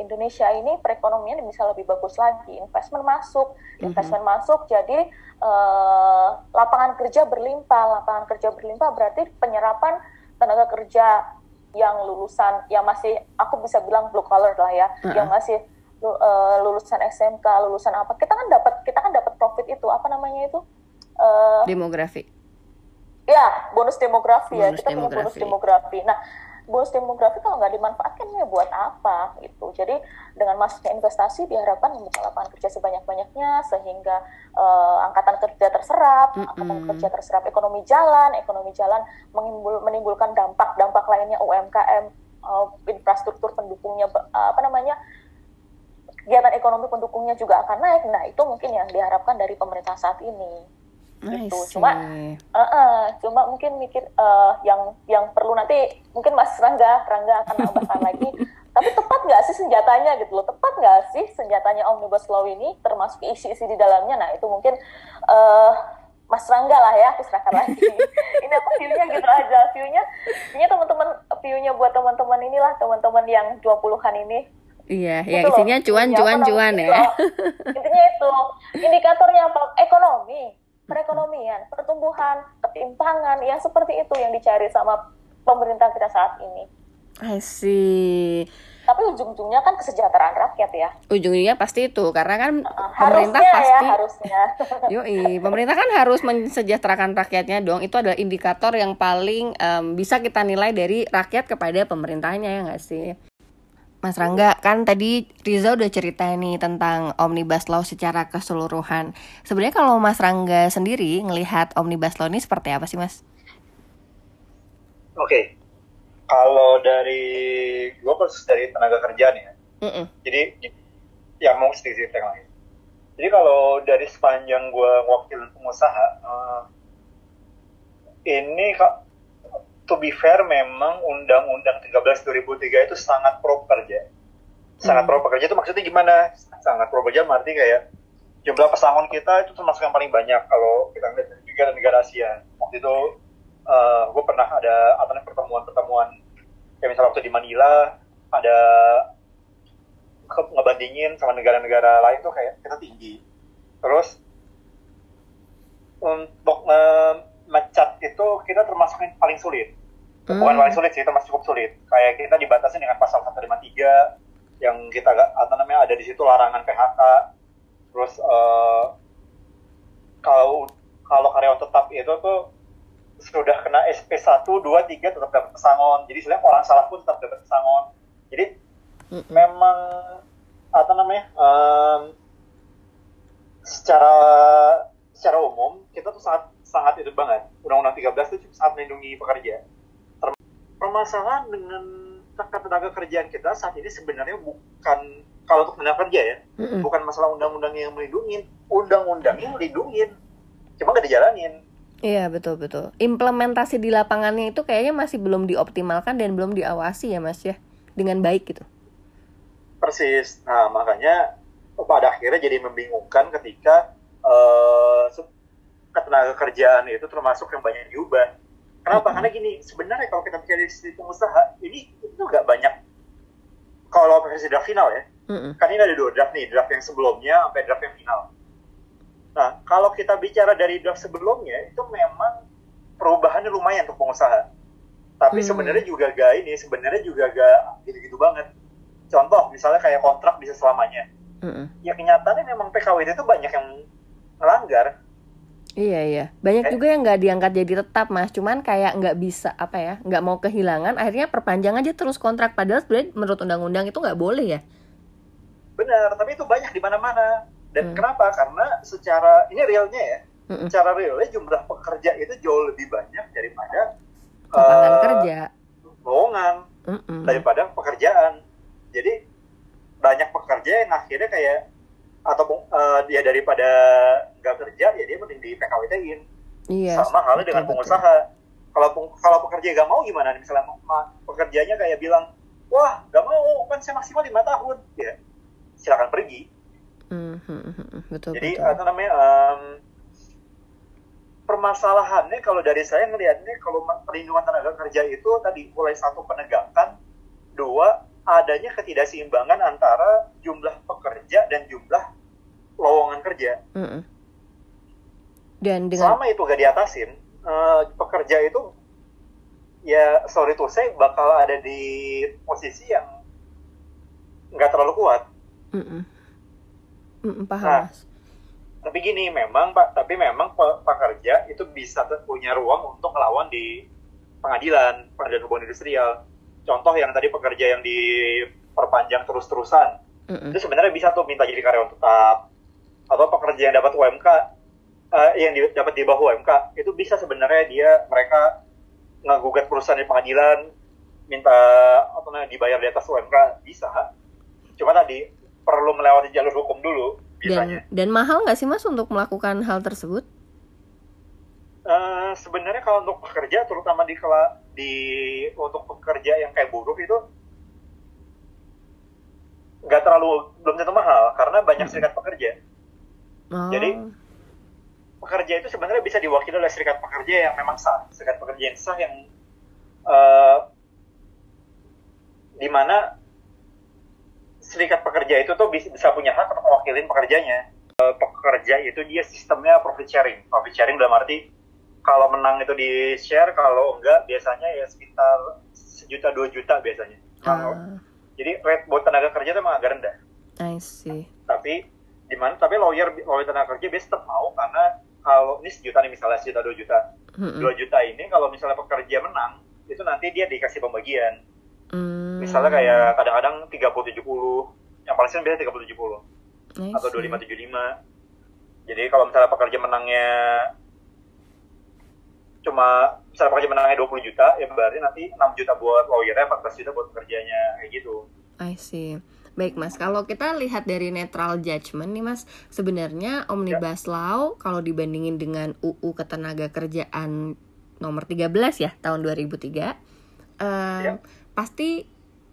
Indonesia ini perekonomian bisa lebih bagus lagi investment masuk investment mm -hmm. masuk jadi uh, lapangan kerja berlimpah lapangan kerja berlimpah berarti penyerapan tenaga kerja yang lulusan yang masih aku bisa bilang blue collar lah ya uh yang masih lulusan SMK lulusan apa kita kan dapat kita kan dapat profit itu apa namanya itu uh, demografi ya bonus demografi ya. bonus ya kita demografi. punya bonus demografi nah bonus demografi kalau nggak dimanfaatkan ya buat apa gitu jadi dengan masuknya investasi diharapkan membuka lapangan kerja sebanyak-banyaknya sehingga uh, angkatan kerja terserap mm -hmm. angkatan kerja terserap ekonomi jalan ekonomi jalan menimbul, menimbulkan dampak-dampak lainnya UMKM uh, eh, infrastruktur pendukungnya uh, apa namanya kegiatan ekonomi pendukungnya juga akan naik. Nah itu mungkin yang diharapkan dari pemerintah saat ini. Gitu. cuma uh, uh, cuma mungkin mikir uh, yang yang perlu nanti mungkin Mas Rangga Rangga akan nambahkan lagi. Tapi tepat nggak sih senjatanya gitu loh? Tepat nggak sih senjatanya omnibus law ini termasuk isi-isi di dalamnya? Nah itu mungkin uh, Mas Rangga lah ya aku serahkan lagi. Ini aku viewnya gitu aja. Viewnya viewnya teman-teman viewnya buat teman-teman inilah teman-teman yang 20-an ini Iya, gitu ya isinya cuan, cuan, cuan ya. Intinya itu indikatornya apa? Ekonomi perekonomian, pertumbuhan, ketimpangan, yang seperti itu yang dicari sama pemerintah kita saat ini. I see. Tapi ujung-ujungnya kan kesejahteraan rakyat ya. Ujungnya pasti itu karena kan uh, pemerintah pasti ya, harusnya. Yoi, pemerintah kan harus mensejahterakan rakyatnya dong. Itu adalah indikator yang paling um, bisa kita nilai dari rakyat kepada pemerintahnya ya nggak sih? Mas Rangga, kan tadi Riza udah cerita nih tentang Omnibus Law secara keseluruhan. Sebenarnya kalau Mas Rangga sendiri ngelihat Omnibus Law ini seperti apa sih, Mas? Oke, okay. kalau dari gue khusus dari tenaga kerjaan ya. Mm -mm. Jadi, ya mau sedikit lagi. Jadi kalau dari sepanjang gue wakil pengusaha, uh, ini kak to be fair memang Undang-Undang 13 2003 itu sangat pro pekerja. Sangat hmm. pro pekerja itu maksudnya gimana? Sangat pro pekerja berarti kayak jumlah pesangon kita itu termasuk yang paling banyak kalau kita lihat dari negara-negara Asia. Waktu itu uh, gue pernah ada apa namanya pertemuan-pertemuan kayak misalnya waktu di Manila ada ngebandingin sama negara-negara lain tuh kayak kita tinggi. Terus untuk mecat itu kita termasuk yang paling sulit. Bukan paling sulit sih termasuk cukup sulit kayak kita dibatasi dengan pasal 153 yang kita apa namanya ada di situ larangan PHK terus uh, kalau kalau karyawan tetap itu tuh sudah kena SP 1, 2, 3 tetap dapat pesangon. Jadi sebenarnya orang salah pun tetap dapat pesangon. Jadi mm -hmm. memang apa namanya um, secara secara umum kita tuh sangat sangat itu banget. Undang-Undang 13 itu sangat melindungi pekerja. Permasalahan dengan tenaga kerjaan kita saat ini sebenarnya bukan kalau untuk tenaga kerja ya, mm-hmm. bukan masalah undang-undang yang melindungi, undang-undang yang melindungi, cuma gak dijalanin. Iya betul betul. Implementasi di lapangannya itu kayaknya masih belum dioptimalkan dan belum diawasi ya mas ya dengan baik gitu. Persis. Nah makanya pada akhirnya jadi membingungkan ketika uh, ketenaga kerjaan itu termasuk yang banyak diubah. Kenapa? Karena gini, sebenarnya kalau kita bicara di sisi pengusaha, ini itu nggak banyak. Kalau versi draft final ya, mm-hmm. kan ini ada dua draft nih, draft yang sebelumnya sampai draft yang final. Nah, kalau kita bicara dari draft sebelumnya, itu memang perubahannya lumayan untuk pengusaha. Tapi mm. sebenarnya juga gak ini, sebenarnya juga gak gitu-gitu banget. Contoh, misalnya kayak kontrak bisa selamanya. Mm-hmm. Ya kenyataannya memang PKWT itu banyak yang melanggar Iya iya, banyak eh. juga yang nggak diangkat jadi tetap mas, cuman kayak nggak bisa apa ya, nggak mau kehilangan, akhirnya perpanjang aja terus kontrak. Padahal sebenarnya menurut undang-undang itu nggak boleh ya. Benar, tapi itu banyak di mana-mana. Dan hmm. kenapa? Karena secara ini realnya ya, hmm. secara realnya jumlah pekerja itu jauh lebih banyak daripada lapangan uh, kerja, lowongan, hmm. daripada pekerjaan. Jadi banyak pekerja yang akhirnya kayak atau uh, dia daripada nggak kerja ya dia mending di PKWT-in iya, sama halnya dengan pengusaha. Kalau kalau pekerja nggak mau gimana misalnya pekerjanya kayak bilang wah nggak mau kan saya maksimal lima tahun. Ya silakan pergi. Mm-hmm. betul, jadi betul. apa namanya um, permasalahannya kalau dari saya ngelihatnya kalau perlindungan tenaga kerja itu tadi mulai satu penegakan. Dua adanya ketidakseimbangan antara jumlah pekerja dan jumlah lowongan kerja. Mm -mm. Dan dengan... selama itu gak diatasin, uh, pekerja itu ya sorry tuh saya bakal ada di posisi yang nggak terlalu kuat. Mm -mm. Mm -mm, paham. Nah, tapi gini memang pak, tapi memang pekerja itu bisa punya ruang untuk melawan di pengadilan, pengadilan hubungan industrial contoh yang tadi pekerja yang diperpanjang terus-terusan mm -mm. itu sebenarnya bisa tuh minta jadi karyawan tetap. Atau pekerja yang dapat UMK uh, eh, yang di, dapat di bawah UMK itu bisa sebenarnya dia mereka ngagugat perusahaan di pengadilan minta apa namanya dibayar di atas UMK bisa. Cuma tadi perlu melewati jalur hukum dulu biasanya. dan, dan mahal nggak sih mas untuk melakukan hal tersebut? Uh, sebenarnya kalau untuk pekerja terutama di di untuk pekerja yang kayak buruh itu nggak terlalu belum tentu mahal karena banyak serikat pekerja. Oh. Jadi pekerja itu sebenarnya bisa diwakili oleh serikat pekerja yang memang sah, serikat pekerja yang sah yang uh, di mana serikat pekerja itu tuh bisa, bisa punya hak untuk mewakilin pekerjanya. Uh, pekerja itu dia sistemnya profit sharing. Profit sharing dalam arti kalau menang itu di share kalau enggak biasanya ya sekitar sejuta dua juta biasanya. Uh. jadi rate buat tenaga kerja itu emang agak rendah. I see. Tapi di mana tapi lawyer lawyer tenaga kerja biasa tetap mau karena kalau ini sejuta nih misalnya sejuta dua juta. Dua juta ini kalau misalnya pekerja menang itu nanti dia dikasih pembagian. Mm. misalnya kayak kadang-kadang tiga puluh tujuh puluh. Yang paling sering biasanya tiga puluh tujuh puluh. Atau dua lima tujuh lima. Jadi kalau misalnya pekerja menangnya cuma misalnya pekerja menangnya 20 juta ya berarti nanti 6 juta buat lawyernya 14 juta buat pekerjanya kayak gitu I see Baik mas, kalau kita lihat dari netral judgment nih mas, sebenarnya omnibus ya. law kalau dibandingin dengan UU ketenaga kerjaan nomor 13 ya tahun 2003, uh, ya. pasti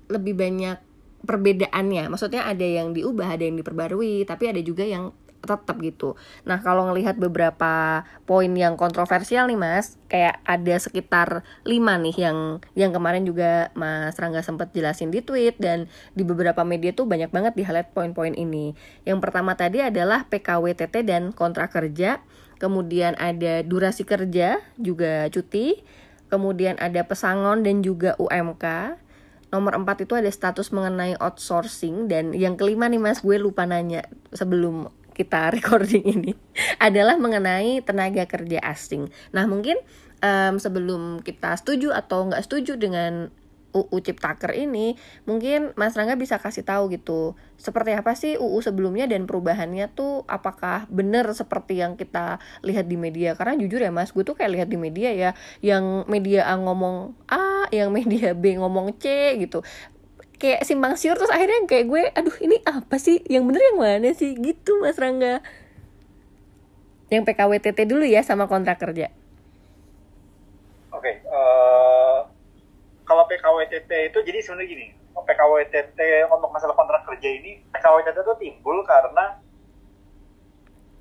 lebih banyak perbedaannya. Maksudnya ada yang diubah, ada yang diperbarui, tapi ada juga yang tetap gitu. Nah kalau ngelihat beberapa poin yang kontroversial nih mas, kayak ada sekitar lima nih yang yang kemarin juga Mas Rangga sempat jelasin di tweet dan di beberapa media tuh banyak banget di highlight poin-poin ini. Yang pertama tadi adalah PKWTT dan kontrak kerja, kemudian ada durasi kerja juga cuti, kemudian ada pesangon dan juga UMK, nomor empat itu ada status mengenai outsourcing dan yang kelima nih mas gue lupa nanya sebelum kita recording ini adalah mengenai tenaga kerja asing. Nah mungkin um, sebelum kita setuju atau nggak setuju dengan UU Ciptaker ini, mungkin Mas Rangga bisa kasih tahu gitu, seperti apa sih UU sebelumnya dan perubahannya tuh apakah benar seperti yang kita lihat di media? Karena jujur ya Mas, gue tuh kayak lihat di media ya, yang media A ngomong A, yang media B ngomong C gitu kayak simpang siur terus akhirnya kayak gue aduh ini apa sih? Yang bener yang mana sih? Gitu mas Rangga. Yang PKWTT dulu ya sama kontrak kerja. Oke okay, uh, eh, kalau PKWTT itu jadi sebenarnya gini PKWTT untuk masalah kontrak kerja ini PKWTT itu timbul karena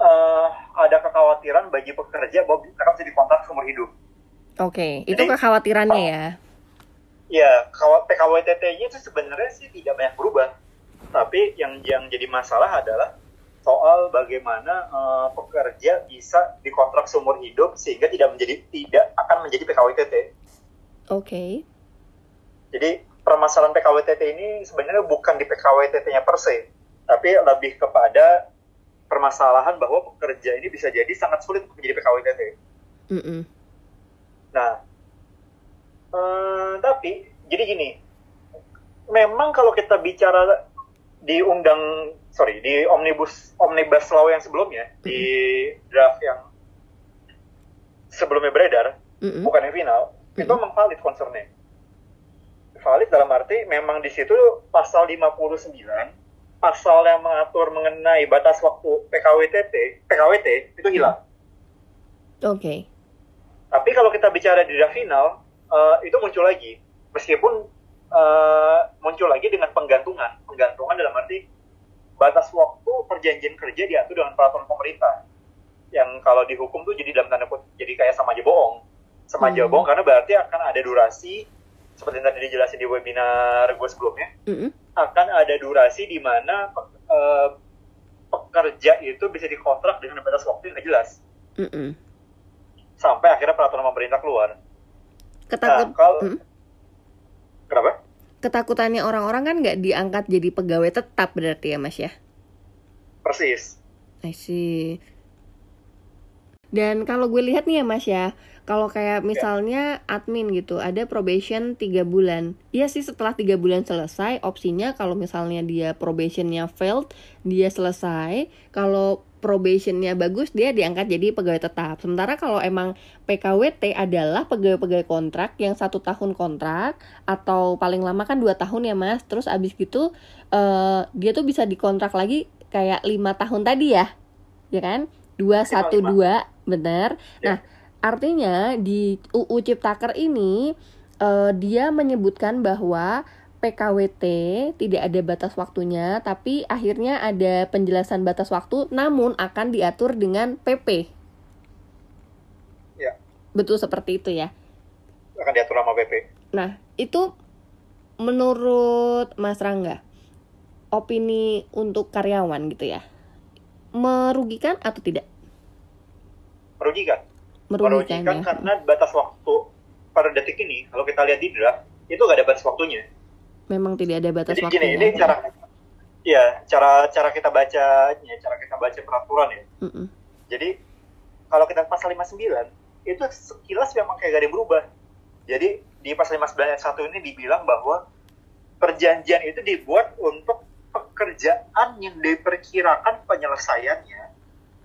uh, ada kekhawatiran bagi pekerja bahwa mereka bisa dikontrak seumur hidup. Oke okay, itu kekhawatirannya ya ya PKWTT-nya itu sebenarnya sih tidak banyak berubah tapi yang yang jadi masalah adalah soal bagaimana uh, pekerja bisa dikontrak seumur hidup sehingga tidak menjadi tidak akan menjadi PKWTT. Oke. Okay. Jadi permasalahan PKWTT ini sebenarnya bukan di PKWTT-nya per se, tapi lebih kepada permasalahan bahwa pekerja ini bisa jadi sangat sulit untuk menjadi PKWTT. Mm -mm. Nah, Eh, tapi jadi gini, memang kalau kita bicara di undang sorry di omnibus omnibus law yang sebelumnya mm-hmm. di draft yang sebelumnya beredar mm-hmm. bukan yang final mm-hmm. itu memang valid concernnya valid dalam arti memang di situ pasal 59 pasal yang mengatur mengenai batas waktu PKWTT PKWT itu hilang. Oke. Okay. Tapi kalau kita bicara di draft final uh, itu muncul lagi meskipun uh, muncul lagi dengan penggantungan penggantungan dalam arti batas waktu perjanjian kerja diatur dengan peraturan pemerintah yang kalau dihukum tuh jadi dalam tanda kutip jadi kayak sama aja bohong sama aja hmm. bohong karena berarti akan ada durasi seperti yang tadi dijelasin di webinar gue sebelumnya hmm. akan ada durasi di mana uh, pekerja itu bisa dikontrak dengan batas waktu yang jelas hmm. sampai akhirnya peraturan pemerintah keluar Ketakut. Nah, kalau, hmm? Kenapa? Ketakutannya orang-orang kan nggak diangkat jadi pegawai tetap berarti ya Mas ya? Persis. I see. Dan kalau gue lihat nih ya Mas ya, kalau kayak ya. misalnya admin gitu, ada probation tiga bulan. Iya sih setelah tiga bulan selesai, opsinya kalau misalnya dia probationnya failed, dia selesai. Kalau probationnya bagus, dia diangkat jadi pegawai tetap. Sementara kalau emang PKWT adalah pegawai-pegawai kontrak yang satu tahun kontrak atau paling lama kan dua tahun ya mas. Terus abis gitu uh, dia tuh bisa dikontrak lagi kayak lima tahun tadi ya, ya kan? Dua satu dua, bener. Ya. Nah Artinya di UU Ciptaker ini uh, dia menyebutkan bahwa PKWT tidak ada batas waktunya, tapi akhirnya ada penjelasan batas waktu, namun akan diatur dengan PP. Ya. Betul seperti itu ya. Akan diatur sama PP. Nah, itu menurut Mas Rangga, opini untuk karyawan gitu ya, merugikan atau tidak? Merugikan merugikan, merugikan ya. karena batas waktu pada detik ini kalau kita lihat di draft itu gak ada batas waktunya memang tidak ada batas jadi waktunya gini ini cara ya cara cara kita baca ya, cara kita baca peraturan ya mm -mm. jadi kalau kita pasal 59 itu sekilas memang kayak gak ada yang berubah jadi di pasal 59 ayat 1 ini dibilang bahwa perjanjian itu dibuat untuk pekerjaan yang diperkirakan penyelesaiannya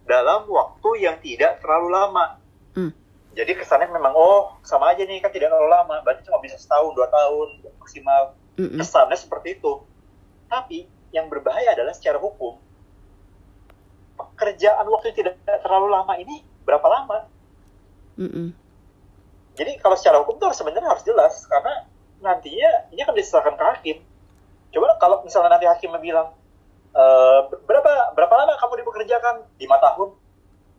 dalam waktu yang tidak terlalu lama Hmm. Jadi kesannya memang oh sama aja nih kan tidak terlalu lama, berarti cuma bisa setahun dua tahun maksimal. Mm Kesannya seperti itu. Tapi yang berbahaya adalah secara hukum pekerjaan waktu tidak terlalu lama ini berapa lama? Mm -mm. Jadi kalau secara hukum tuh sebenarnya harus jelas karena nantinya ini akan diserahkan ke hakim. Coba kalau misalnya nanti hakimnya bilang e, berapa berapa lama kamu dipekerjakan? lima tahun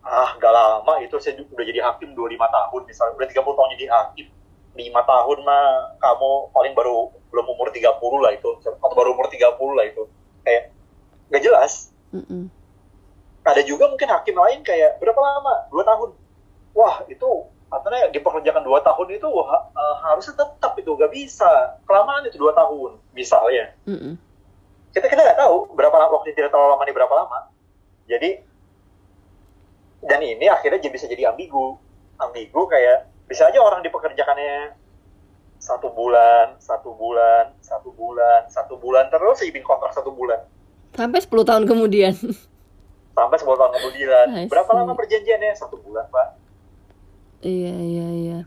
ah gak lama itu saya udah jadi hakim 25 tahun misalnya udah 30 tahun jadi hakim 5 tahun mah kamu paling baru belum umur 30 lah itu. Atau baru umur 30 lah itu. Kayak gak jelas. Mm -mm. ada juga mungkin hakim lain kayak berapa lama? 2 tahun. Wah itu katanya dipekerjakan 2 tahun itu wah, uh, harusnya tetap itu gak bisa. Kelamaan itu 2 tahun misalnya. Mm -mm. kita kita nggak tahu berapa waktu tidak terlalu lama ini berapa lama. Jadi dan ini akhirnya bisa jadi ambigu. Ambigu kayak bisa aja orang dipekerjakannya satu bulan satu bulan satu bulan satu bulan terus bikin kontrak satu bulan. Sampai 10 tahun kemudian. Sampai 10 tahun kemudian. Berapa lama perjanjiannya? Satu bulan pak. Iya iya iya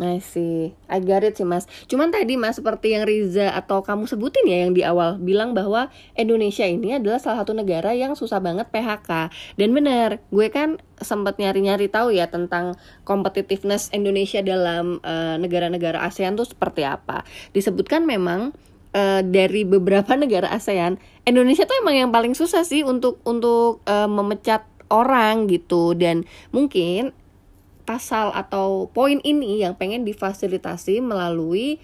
I see, I got it sih mas. Cuman tadi mas seperti yang Riza atau kamu sebutin ya yang di awal bilang bahwa Indonesia ini adalah salah satu negara yang susah banget PHK. Dan benar, gue kan sempat nyari-nyari tahu ya tentang competitiveness Indonesia dalam uh, negara-negara ASEAN tuh seperti apa. Disebutkan memang uh, dari beberapa negara ASEAN, Indonesia tuh emang yang paling susah sih untuk untuk uh, memecat orang gitu dan mungkin pasal atau poin ini yang pengen difasilitasi melalui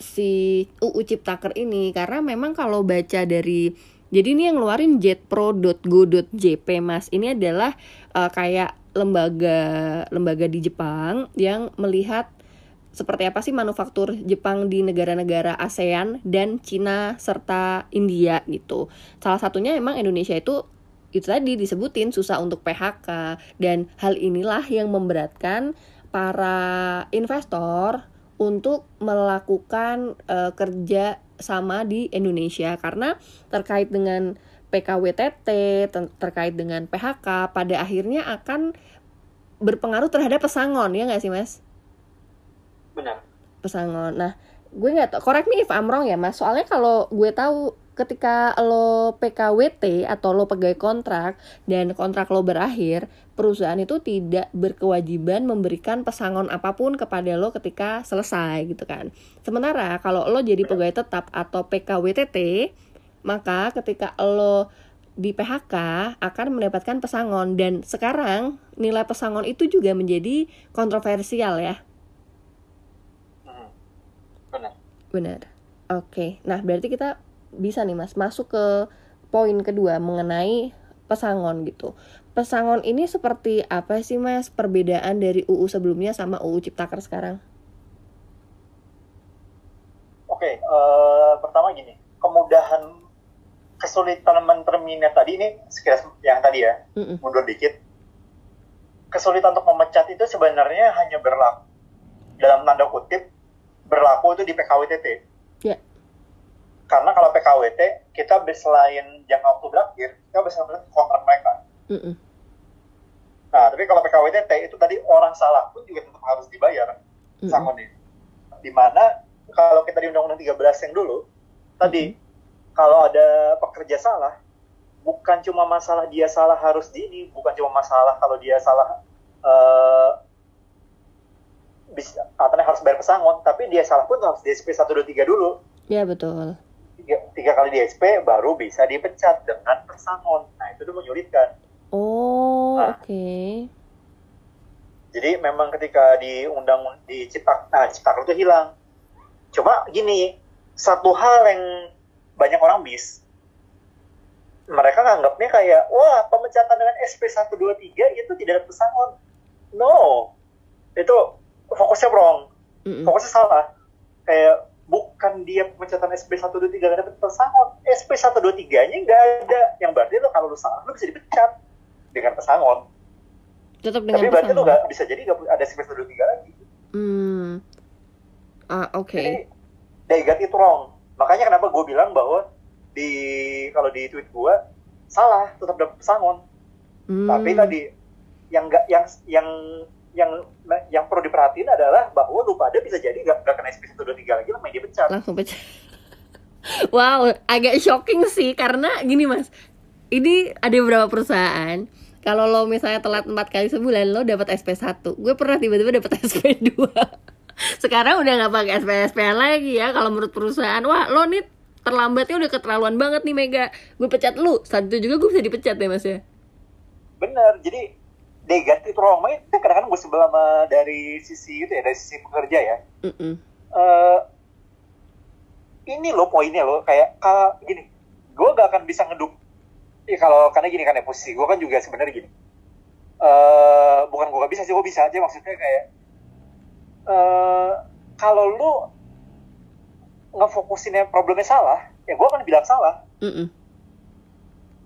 si UU Ciptaker ini karena memang kalau baca dari jadi ini yang ngeluarin jetpro.go.jp mas ini adalah uh, kayak lembaga lembaga di Jepang yang melihat seperti apa sih manufaktur Jepang di negara-negara ASEAN dan Cina serta India gitu. Salah satunya emang Indonesia itu itu tadi disebutin susah untuk PHK dan hal inilah yang memberatkan para investor untuk melakukan uh, kerja sama di Indonesia karena terkait dengan PKWTT ter terkait dengan PHK pada akhirnya akan berpengaruh terhadap pesangon ya nggak sih mas? Benar. Pesangon. Nah gue nggak tau correct me if I'm wrong ya mas soalnya kalau gue tahu ketika lo PKWT atau lo pegawai kontrak dan kontrak lo berakhir, perusahaan itu tidak berkewajiban memberikan pesangon apa pun kepada lo ketika selesai gitu kan. Sementara kalau lo jadi pegawai tetap atau PKWTT, maka ketika lo di PHK akan mendapatkan pesangon dan sekarang nilai pesangon itu juga menjadi kontroversial ya. Hmm, benar. Benar. Oke, nah berarti kita bisa nih mas masuk ke poin kedua mengenai pesangon gitu. Pesangon ini seperti apa sih mas perbedaan dari UU sebelumnya sama UU Ciptaker sekarang? Oke, okay, uh, pertama gini, kemudahan kesulitan menterminate tadi ini sekilas yang tadi ya, mm -mm. mundur dikit. Kesulitan untuk memecat itu sebenarnya hanya berlaku dalam tanda kutip berlaku itu di PKWTT. Yeah karena kalau PKWT kita selain jangka waktu berakhir kita bisa melihat kontrak mereka mm -mm. nah tapi kalau PKWT itu tadi orang salah pun juga tetap harus dibayar mm -mm. di di mana kalau kita di Undang-Undang 13 yang dulu tadi mm -hmm. kalau ada pekerja salah bukan cuma masalah dia salah harus di ini bukan cuma masalah kalau dia salah uh, bisa atau harus bayar pesangon tapi dia salah pun harus di SP 123 dulu ya betul tiga, tiga kali di SP baru bisa dipecat dengan pesangon. Nah itu tuh menyulitkan. Oh nah, oke. Okay. Jadi memang ketika di undang di Citak, nah Citak itu hilang. Cuma gini, satu hal yang banyak orang bis, mereka nganggapnya kayak, wah pemecatan dengan SP 123 itu tidak ada pesangon. No, itu fokusnya wrong, mm -mm. fokusnya salah. Kayak bukan dia pemecatan SP 123 gak dapat pesangon. SP 123 nya nggak ada. Yang berarti lo kalau lo salah lo bisa dipecat dengan pesangon. Tetap dengan tapi berarti lo gak bisa jadi gak ada SP 123 lagi. Hmm. Ah oke. Okay. they got it wrong. Makanya kenapa gue bilang bahwa di kalau di tweet gue salah tetap dapat pesangon. Hmm. tapi tadi yang gak yang yang yang yang perlu diperhatiin adalah bahwa lu pada bisa jadi gak, gak kena SP 123 lagi lah main dipecat. Langsung pecat. wow, agak shocking sih karena gini mas, ini ada beberapa perusahaan. Kalau lo misalnya telat empat kali sebulan lo dapat SP 1 gue pernah tiba-tiba dapat SP 2 sekarang udah nggak pakai SP SP lagi ya kalau menurut perusahaan. Wah lo nih terlambatnya udah keterlaluan banget nih Mega. Gue pecat lu. Saat itu juga gue bisa dipecat ya mas ya? Bener jadi negatif trauma itu kadang-kadang gue sebelah sama dari sisi itu ya dari sisi pekerja ya. Mm -mm. Uh, ini loh poinnya loh kayak kalau gini gue gak akan bisa ngeduk. Ya kalau karena gini kan ya posisi gue kan juga sebenarnya gini. Uh, bukan gue gak bisa sih gue bisa aja maksudnya kayak uh, kalau lu ngefokusinnya problemnya salah ya gue akan bilang salah. Mm -mm.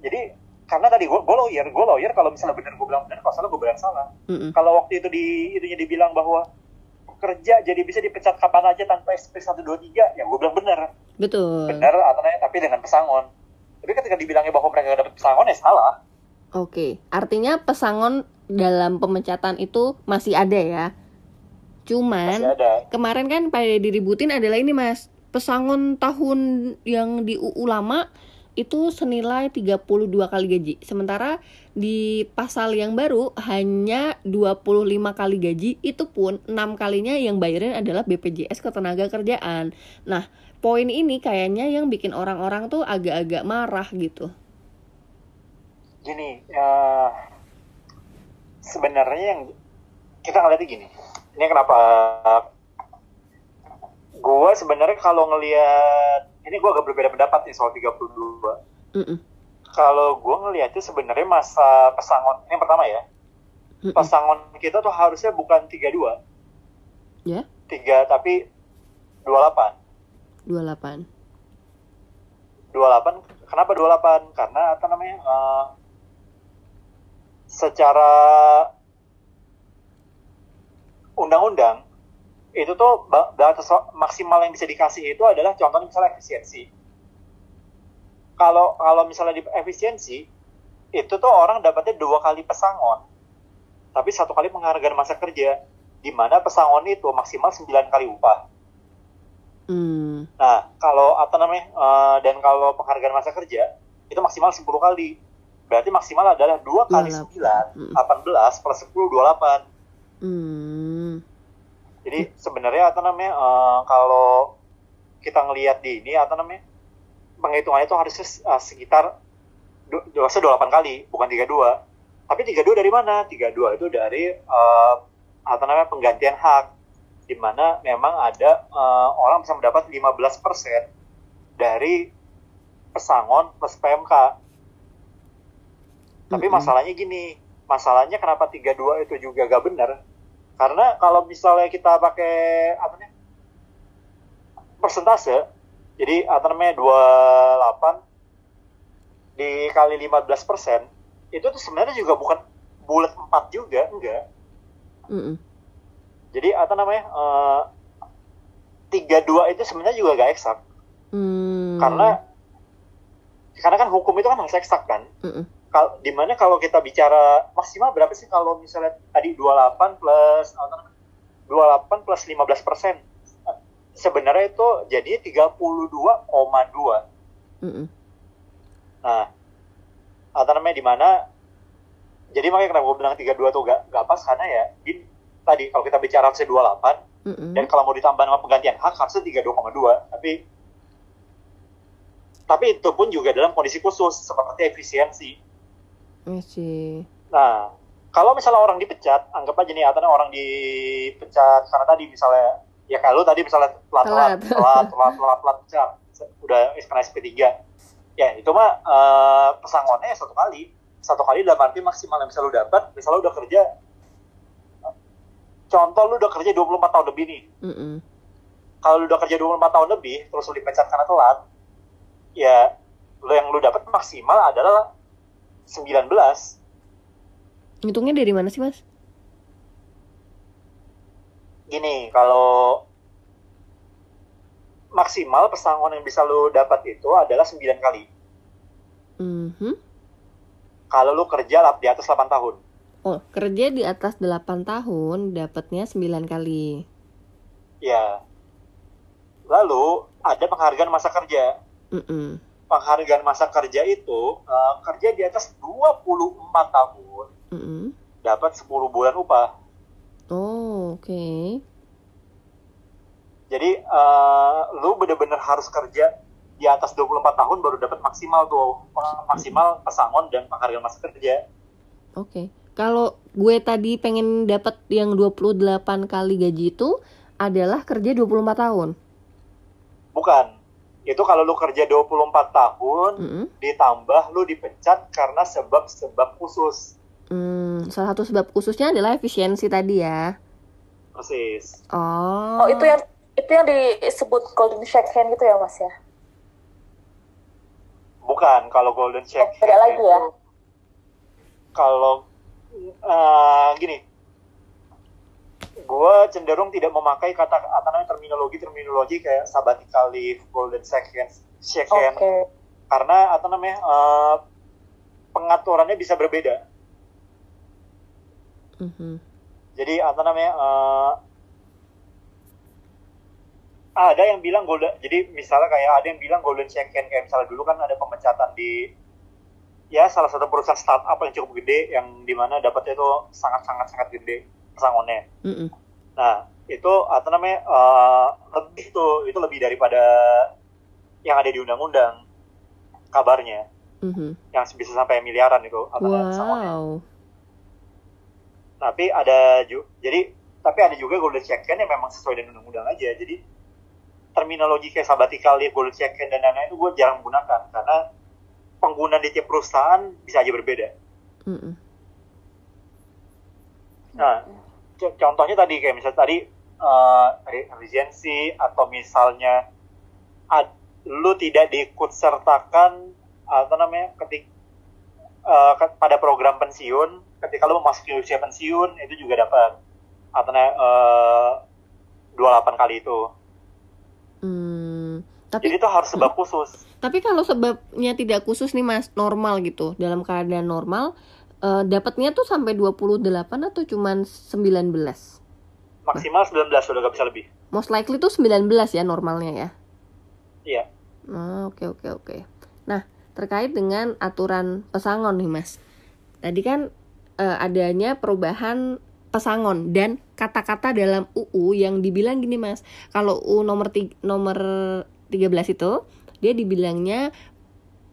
jadi karena tadi gue gue lawyer gue lawyer kalau misalnya benar gue bilang benar kalau salah gue bilang salah mm -hmm. kalau waktu itu di itunya dibilang bahwa kerja jadi bisa dipecat kapan aja tanpa SP 123 ya gue bilang bener Betul. bener atau tapi dengan pesangon tapi ketika dibilangnya bahwa mereka gak dapet pesangon ya salah Oke, artinya pesangon dalam pemecatan itu masih ada ya. Cuman masih ada kemarin kan pada diributin adalah ini Mas, pesangon tahun yang di UU lama itu senilai 32 kali gaji. Sementara di pasal yang baru hanya 25 kali gaji, itu pun 6 kalinya yang bayarin adalah BPJS ketenaga kerjaan. Nah, poin ini kayaknya yang bikin orang-orang tuh agak-agak marah gitu. gini ya sebenarnya yang kita ngeliatnya gini ini kenapa gue sebenarnya kalau ngelihat ini gue agak berbeda pendapat nih soal 32 Mm-mm. kalau gue ngeliatnya sebenarnya masa pesangon ini yang pertama ya Mm-mm. pesangon kita tuh harusnya bukan 32 Ya, tiga tapi 28 28. 28 kenapa 28 karena apa namanya eh, secara undang-undang itu tuh ba- batas maksimal yang bisa dikasih itu adalah contohnya misalnya efisiensi kalau kalau misalnya di efisiensi itu tuh orang dapatnya dua kali pesangon tapi satu kali penghargaan masa kerja di mana pesangon itu maksimal 9 kali upah Hmm. Nah, kalau apa namanya eh, dan kalau penghargaan masa kerja itu maksimal 10 kali. Berarti maksimal adalah 2 kali 9, 18 plus 10 28. Hmm. Jadi sebenarnya apa namanya eh, kalau kita ngelihat di ini apa namanya penghitungannya itu harusnya eh, sekitar harusnya 28 kali, bukan 32. Tapi 32 dari mana? 32 itu dari eh, apa namanya penggantian hak di mana memang ada eh, orang bisa mendapat 15% dari pesangon plus PMK. Tapi masalahnya gini, masalahnya kenapa 32 itu juga gak benar? Karena kalau misalnya kita pakai apa nih? persentase, jadi apa namanya 28 dikali 15 itu tuh sebenarnya juga bukan bulat 4 juga, enggak. Mm-mm. Jadi apa namanya? eh, 32 itu sebenarnya juga gak eksak. Hmm. Karena karena kan hukum itu kan harus eksak kan. Mm-mm. Kal di mana kalau kita bicara maksimal berapa sih kalau misalnya tadi 28 plus apa namanya? 28 plus 15 persen sebenarnya itu jadi 32,2 Mm-mm. nah apa namanya di mana jadi makanya kenapa gue bilang 32 tuh gak, gak pas karena ya di, tadi kalau kita bicara harusnya 28 Mm-mm. dan kalau mau ditambah nama penggantian hak harusnya 32,2 tapi tapi itu pun juga dalam kondisi khusus seperti efisiensi I see. Nah, kalau misalnya orang dipecat, anggap aja nih Atana orang dipecat karena tadi misalnya ya kalau tadi misalnya telat telat Telat. telat telat telat pecat udah kena SP3 ya itu mah eh, pesangonnya satu kali satu kali dalam arti maksimal yang bisa lu dapat misalnya udah kerja contoh lu udah kerja 24 tahun lebih nih Mm-mm. kalau lu udah kerja 24 tahun lebih terus lu dipecat karena telat ya lu yang lu dapat maksimal adalah 19 Hitungnya dari mana sih, Mas? gini kalau maksimal pesangon yang bisa lu dapat itu adalah 9 kali Mhm. kalau lu kerja di atas 8 tahun Oh, kerja di atas 8 tahun dapatnya 9 kali. ya lalu ada penghargaan masa kerja Mm-mm. Penghargaan masa kerja itu eh, kerja di atas 24 tahun Mm-mm. dapat 10 bulan upah Oh, oke. jadi eh, lu bener-bener harus kerja di atas 24 tahun baru dapat maksimal tuh maksimal pesangon dan penghargaan masa kerja Oke. Kalau gue tadi pengen dapat yang 28 kali gaji itu adalah kerja 24 tahun. Bukan. Itu kalau lu kerja 24 tahun, Mm-mm. ditambah lu dipecat karena sebab-sebab khusus. Hmm, salah satu sebab khususnya adalah efisiensi tadi ya. Persis. Oh. Oh, itu yang itu yang disebut golden shake hand gitu ya, Mas ya? Bukan, kalau golden check. Oh, beda lagi ya? Kalau eh, gini, gue cenderung tidak memakai kata apa namanya terminologi terminologi kayak sabbatical leave, golden second, second, okay. karena apa namanya uh, pengaturannya bisa berbeda. Mm-hmm. Jadi apa namanya uh, ada yang bilang golden, jadi misalnya kayak ada yang bilang golden second kayak misalnya dulu kan ada pemecatan di ya salah satu perusahaan startup yang cukup gede yang di mana dapatnya itu sangat sangat sangat gede pesangonnya. Mm -mm. Nah itu apa namanya uh, lebih tuh itu lebih daripada yang ada di undang-undang kabarnya mm -hmm. yang bisa sampai miliaran itu apa wow. pesangonnya. Tapi ada juga jadi tapi ada juga golden check yang memang sesuai dengan undang-undang aja. Jadi terminologi kayak sabbatical leave, golden check dan lain-lain itu gue jarang gunakan karena penggunaan di tiap perusahaan bisa aja berbeda. Mm -mm. Nah, contohnya tadi kayak misalnya tadi uh, regency atau misalnya ad, lu tidak diikut sertakan apa namanya ketik uh, pada program pensiun ketika lu memasuki usia pensiun itu juga dapat apa namanya uh, 28 kali itu. Hmm, tapi Jadi itu harus sebab khusus. Tapi kalau sebabnya tidak khusus nih Mas, normal gitu. Dalam keadaan normal, uh, dapatnya tuh sampai 28 atau cuman 19? Maksimal 19 udah gak bisa lebih. Most likely tuh 19 ya normalnya ya. Iya. Oh, oke oke oke. Nah, terkait dengan aturan pesangon nih Mas. Tadi kan uh, adanya perubahan pesangon dan kata-kata dalam UU yang dibilang gini Mas. Kalau UU nomor tiga, nomor 13 itu dia dibilangnya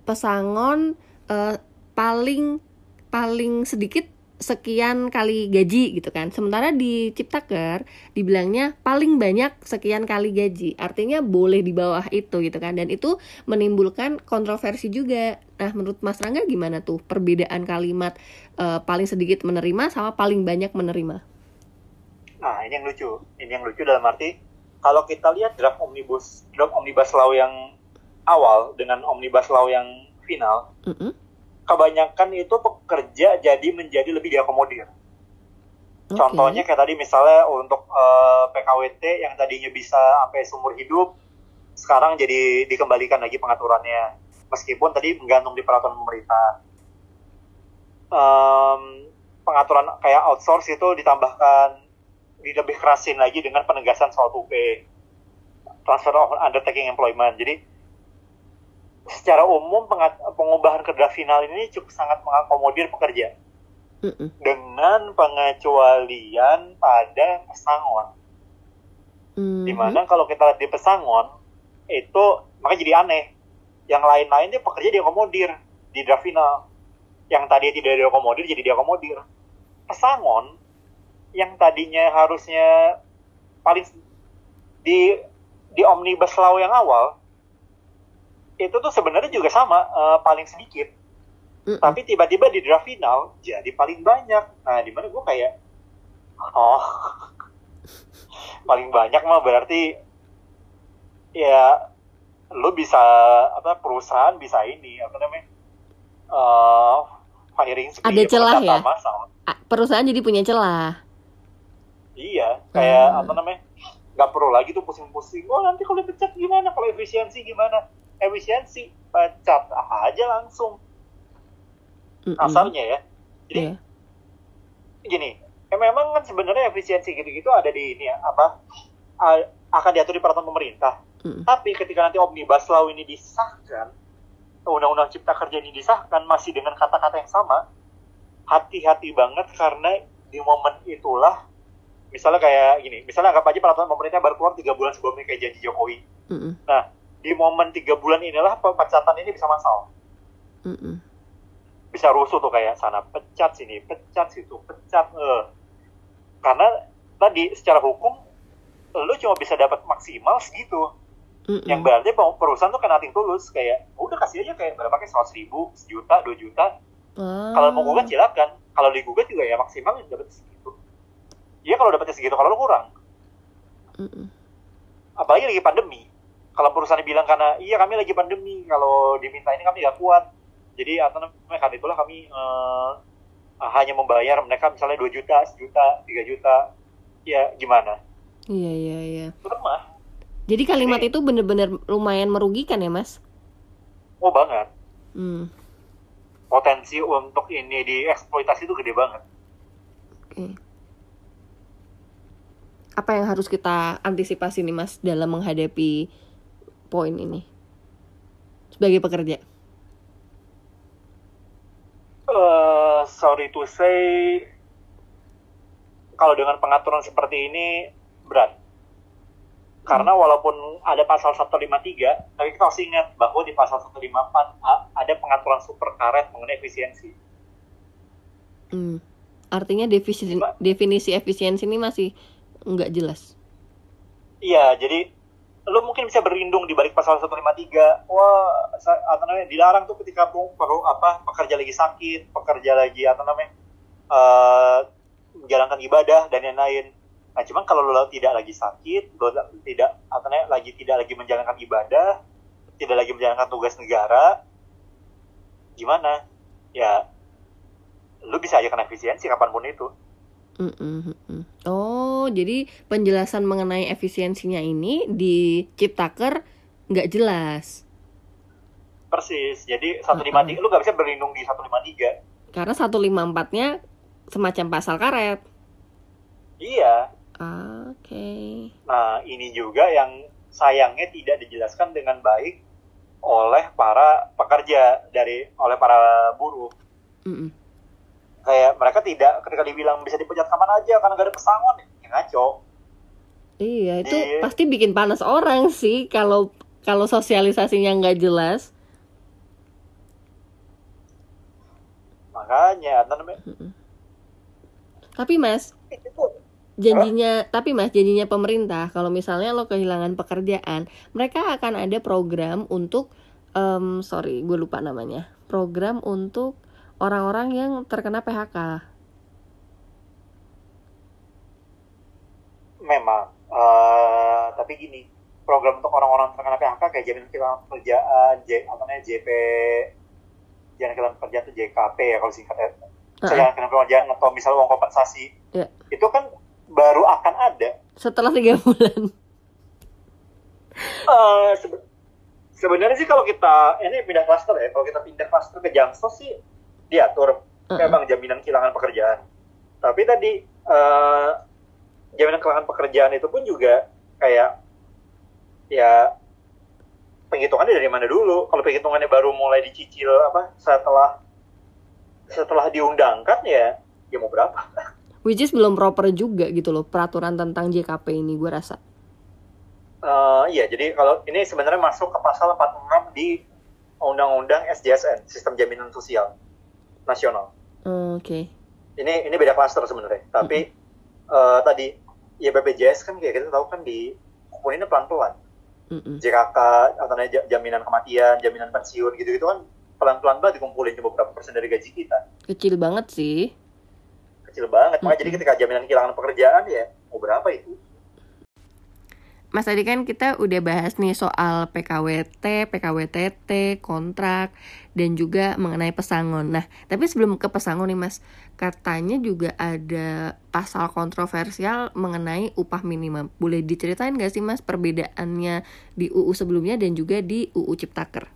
pesangon uh, paling paling sedikit sekian kali gaji gitu kan. Sementara di Ciptaker dibilangnya paling banyak sekian kali gaji. Artinya boleh di bawah itu gitu kan. Dan itu menimbulkan kontroversi juga. Nah, menurut Mas Rangga gimana tuh perbedaan kalimat uh, paling sedikit menerima sama paling banyak menerima? Nah, ini yang lucu. Ini yang lucu dalam arti kalau kita lihat draft omnibus draft omnibus law yang awal dengan omnibus law yang final, mm -hmm kebanyakan itu pekerja jadi menjadi lebih diakomodir. Okay. Contohnya kayak tadi misalnya untuk uh, eh, PKWT yang tadinya bisa sampai seumur hidup, sekarang jadi dikembalikan lagi pengaturannya. Meskipun tadi menggantung di peraturan pemerintah. Um, pengaturan kayak outsource itu ditambahkan lebih kerasin lagi dengan penegasan soal TUP transfer of undertaking employment. Jadi secara umum pengubahan kerja final ini cukup sangat mengakomodir pekerja mm -mm. dengan pengecualian pada pesangon. Mm -hmm. Di mana kalau kita lihat di pesangon itu maka jadi aneh. Yang lain-lain dia pekerja diakomodir di draft final. Yang tadi tidak diakomodir jadi diakomodir. Pesangon yang tadinya harusnya paling di di omnibus law yang awal itu tuh sebenarnya juga sama uh, paling sedikit. Mm -mm. tapi tiba-tiba di draft final jadi paling banyak. Nah di mana gue kayak oh. Paling banyak mah berarti ya lo bisa apa perusahaan bisa ini apa namanya uh, firing ada celah ya? masal. perusahaan jadi punya celah. Iya kayak hmm. apa namanya nggak perlu lagi tuh pusing-pusing oh nanti kalau dipecat gimana? Kalau efisiensi gimana efisiensi pecat aja langsung. Asalnya ya. Jadi yeah. gini ya memang kan sebenarnya efisiensi gitu-gitu ada di ini ya apa akan diatur di peraturan pemerintah. Mm. tapi ketika nanti omnibus law ini disahkan undang-undang cipta kerja ini disahkan masih dengan kata-kata yang sama hati-hati banget karena di momen itulah misalnya kayak gini misalnya anggap aja peraturan pemerintah baru keluar tiga bulan sebelumnya kayak janji Jokowi. Mm nah di momen tiga bulan inilah pemecatan ini bisa masal. Mm -mm. Bisa rusuh tuh kayak sana pecat sini, pecat situ, pecat. Eh. Karena tadi secara hukum lu cuma bisa dapat maksimal segitu. Mm -mm. Yang berarti perusahaan tuh kena tulus kayak udah kasih aja kayak berapa kayak seratus ribu, sejuta, dua juta. Oh. Kalau mau gugat silakan. Kalau digugat juga ya maksimal dapat segitu. Iya kalau dapatnya segitu, kalau lu kurang. Mm -mm. Apalagi lagi pandemi kalau perusahaan bilang karena iya kami lagi pandemi kalau diminta ini kami nggak kuat jadi atau namanya karena itulah kami uh, hanya membayar mereka misalnya 2 juta, sejuta, 3 juta ya gimana Iya iya iya. lemah Jadi kalimat Jadi- itu bener-bener lumayan merugikan ya mas? oh banget Hmm. potensi untuk ini dieksploitasi itu gede banget Oke. Apa yang harus kita antisipasi nih mas dalam menghadapi poin ini sebagai pekerja? eh sorry to say kalau dengan pengaturan seperti ini berat karena walaupun ada pasal 153 tapi kita harus ingat bahwa di pasal 154 a- ada pengaturan super karet mengenai efisiensi Hmm. Artinya definisi Mbak. definisi efisiensi ini masih nggak jelas. iya jadi lo mungkin bisa berlindung di balik pasal 153 wah apa namanya dilarang tuh ketika perlu apa pekerja lagi sakit pekerja lagi apa namanya eh, menjalankan ibadah dan lain-lain. Nah cuman kalau lo tidak lagi sakit lo tidak apa namanya lagi tidak lagi menjalankan ibadah tidak lagi menjalankan tugas negara gimana? Ya lu bisa aja kena efisiensi kapan pun itu Mm, mm, mm, mm. Oh, jadi penjelasan mengenai efisiensinya ini di Ciptaker nggak jelas. persis jadi 153 lu gak bisa berlindung di 153 Karena 154-nya semacam pasal karet. iya Oke. Nah, ini juga yang sayangnya tidak dijelaskan dengan baik oleh para pekerja dari oleh para buruh. Mm-mm. Kayak mereka tidak ketika dibilang bisa dipecat kapan aja karena gak ada pesangon, ya ngaco. Iya, itu Iya. pasti bikin panas orang sih kalau kalau sosialisasinya nggak jelas. Makanya, namanya? Tapi Mas, janjinya tapi Mas janjinya pemerintah kalau misalnya lo kehilangan pekerjaan, mereka akan ada program untuk em, sorry, gue lupa namanya. Program untuk orang-orang yang terkena PHK. memang. eh, tapi gini, program untuk orang-orang terkena PHK kayak jaminan kehilangan pekerjaan, J, apa namanya JP, jaminan kehilangan pekerjaan itu JKP ya kalau singkatnya. Heeh. Jaminan kehilangan pekerjaan atau misalnya uang kompensasi. Iya. Itu kan baru akan ada Setelah tiga bulan. Eh, sebe- sebenarnya sih kalau kita ini pindah klaster ya, kalau kita pindah klaster ke Jamstos sih diatur Uh-uh. memang jaminan kehilangan pekerjaan. Tapi tadi eh, jaminan kehilangan pekerjaan itu pun juga kayak ya penghitungannya dari mana dulu? Kalau penghitungannya baru mulai dicicil apa setelah setelah diundangkan ya ya mau berapa? Which is belum proper juga gitu loh peraturan tentang JKP ini gue rasa. Eh, iya, jadi kalau ini sebenarnya masuk ke pasal 46 di Undang-Undang SJSN, Sistem Jaminan Sosial Nasional. Oke. Ini ini beda klaster sebenarnya, tapi eh, tadi ya BPJS kan kayak kita tahu kan di kumpulinnya pelan-pelan. Mm-mm. JKK atau jaminan kematian, jaminan pensiun gitu-gitu kan pelan-pelan banget dikumpulin cuma beberapa persen dari gaji kita. Kecil banget sih. Kecil banget. Makanya jadi Mm-mm. ketika jaminan kehilangan pekerjaan ya mau berapa itu? Mas tadi kan kita udah bahas nih soal PKWT, PKWTT, kontrak, dan juga mengenai pesangon. Nah, tapi sebelum ke pesangon nih Mas, katanya juga ada pasal kontroversial mengenai upah minimum. Boleh diceritain gak sih Mas perbedaannya di UU sebelumnya dan juga di UU Ciptaker?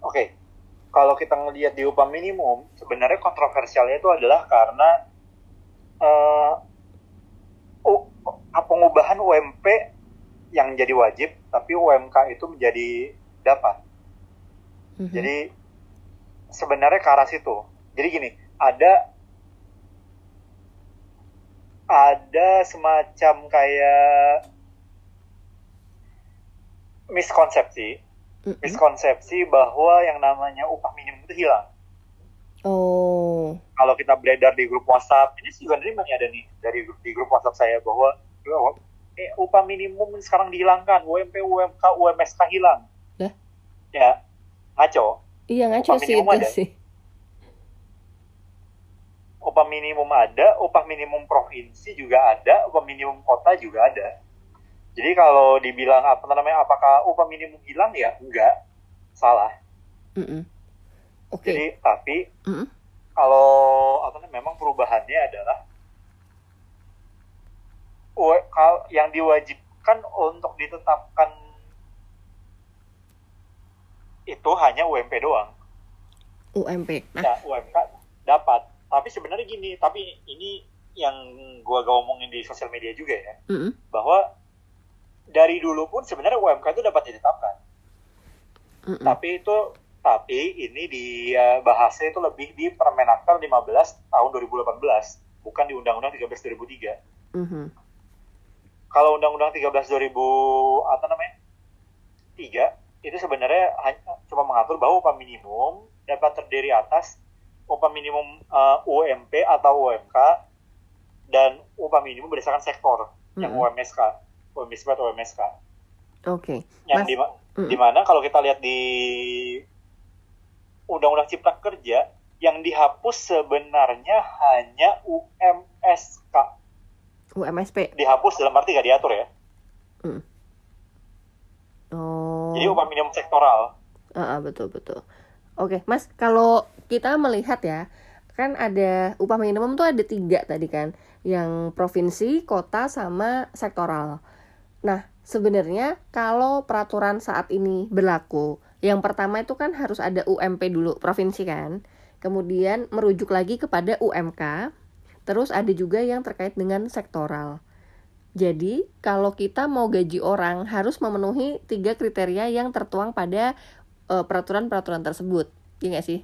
Oke, kalau kita ngelihat di upah minimum, sebenarnya kontroversialnya itu adalah karena eh apa pengubahan UMP yang jadi wajib, tapi UMK itu menjadi dapat. Mhm. Jadi sebenarnya ke arah situ. Jadi gini, ada ada semacam kayak miskonsepsi Mm-mm. miskonsepsi bahwa yang namanya upah minimum itu hilang. Oh, Kalau kita beredar di grup WhatsApp, ini juga nerima nih ada nih dari grup, di grup WhatsApp saya bahwa eh, upah minimum sekarang dihilangkan, UMP, UMK, UMSK hilang. Lah? Ya, ngaco. iya ngaco Upah sih itu ada. sih. Upah minimum ada, upah minimum provinsi juga ada, upah minimum kota juga ada. Jadi kalau dibilang apa namanya, apakah upah minimum hilang ya? Enggak, salah. Mm-mm. Oke. Jadi tapi Mm-mm. kalau apa namanya memang perubahannya adalah yang diwajibkan untuk ditetapkan itu hanya UMP doang. UMP. Nah, nah UMK dapat. Tapi sebenarnya gini, tapi ini yang gua ngomongin di sosial media juga ya, mm -hmm. bahwa dari dulu pun sebenarnya UMK itu dapat ditetapkan. Mm -hmm. Tapi itu tapi ini di uh, bahasnya itu lebih di Permenaker 15 tahun 2018, bukan di Undang-Undang 13 2003. Mm -hmm. Kalau Undang-Undang 13 2000 apa namanya? 3 itu sebenarnya hanya cuma mengatur bahwa upah minimum dapat terdiri atas upah minimum uh, eh, UMP atau UMK dan upah minimum berdasarkan sektor mm-hmm. yang UMSK, UMSK atau UMSK. Oke. Okay. Yang Mas, di, mm-hmm. di mana kalau kita lihat di Undang-Undang Cipta Kerja yang dihapus sebenarnya hanya UMSK. UMSP. Dihapus dalam arti gak diatur ya. Mm. Oh. Jadi upah minimum sektoral. Uh, uh, betul betul. Oke, Mas, kalau kita melihat ya, kan ada upah minimum tuh ada tiga tadi kan, yang provinsi, kota, sama sektoral. Nah, sebenarnya kalau peraturan saat ini berlaku, yang pertama itu kan harus ada UMP dulu, provinsi kan, kemudian merujuk lagi kepada UMK, terus ada juga yang terkait dengan sektoral. Jadi, kalau kita mau gaji orang harus memenuhi tiga kriteria yang tertuang pada uh, peraturan-peraturan tersebut, ya nggak sih?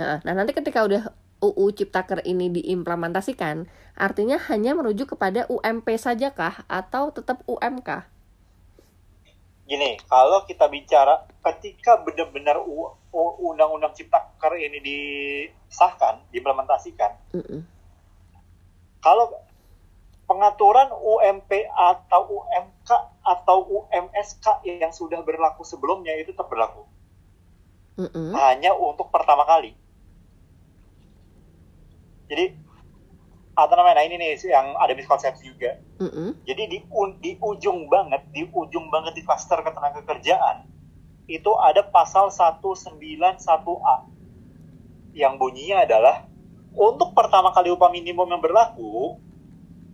Nah, nah, nanti ketika udah UU Ciptaker ini diimplementasikan, artinya hanya merujuk kepada UMP saja kah atau tetap UMK? Gini, kalau kita bicara ketika benar-benar Undang-Undang Ciptaker ini disahkan, diimplementasikan, mm -mm. kalau pengaturan UMP atau UMK atau UMSK yang sudah berlaku sebelumnya itu tetap berlaku. Mm -hmm. Hanya untuk pertama kali. Jadi atau namanya nah ini nih yang ada miskonsepsi juga. Mm -hmm. Jadi di di ujung banget, di ujung banget di klaster ketenaga kerjaan itu ada pasal 191A yang bunyinya adalah untuk pertama kali upah minimum yang berlaku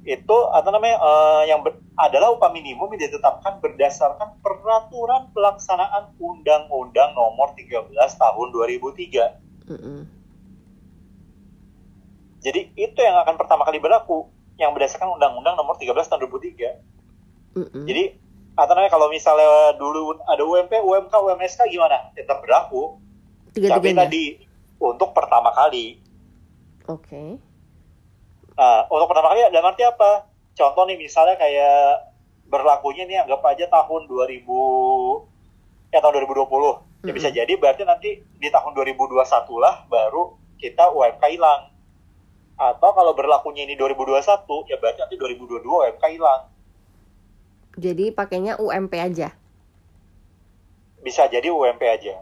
itu atau namanya uh, yang ber, adalah upah minimum yang ditetapkan berdasarkan peraturan pelaksanaan Undang-Undang Nomor 13 Tahun 2003. Mm -hmm. Jadi itu yang akan pertama kali berlaku yang berdasarkan Undang-Undang Nomor 13 Tahun 2003. Mm -hmm. Jadi atau namanya kalau misalnya dulu ada UMP, UMK, UMSK gimana? Tetap berlaku. Tiga Tapi tadi untuk pertama kali. Oke. Okay Nah, untuk pertama kali dalam arti apa? Contoh nih misalnya kayak berlakunya nih anggap aja tahun 2000 ya tahun 2020. Mm-hmm. Ya bisa jadi berarti nanti di tahun 2021 lah baru kita UMK hilang. Atau kalau berlakunya ini 2021 ya berarti nanti 2022 UMK hilang. Jadi pakainya UMP aja. Bisa jadi UMP aja.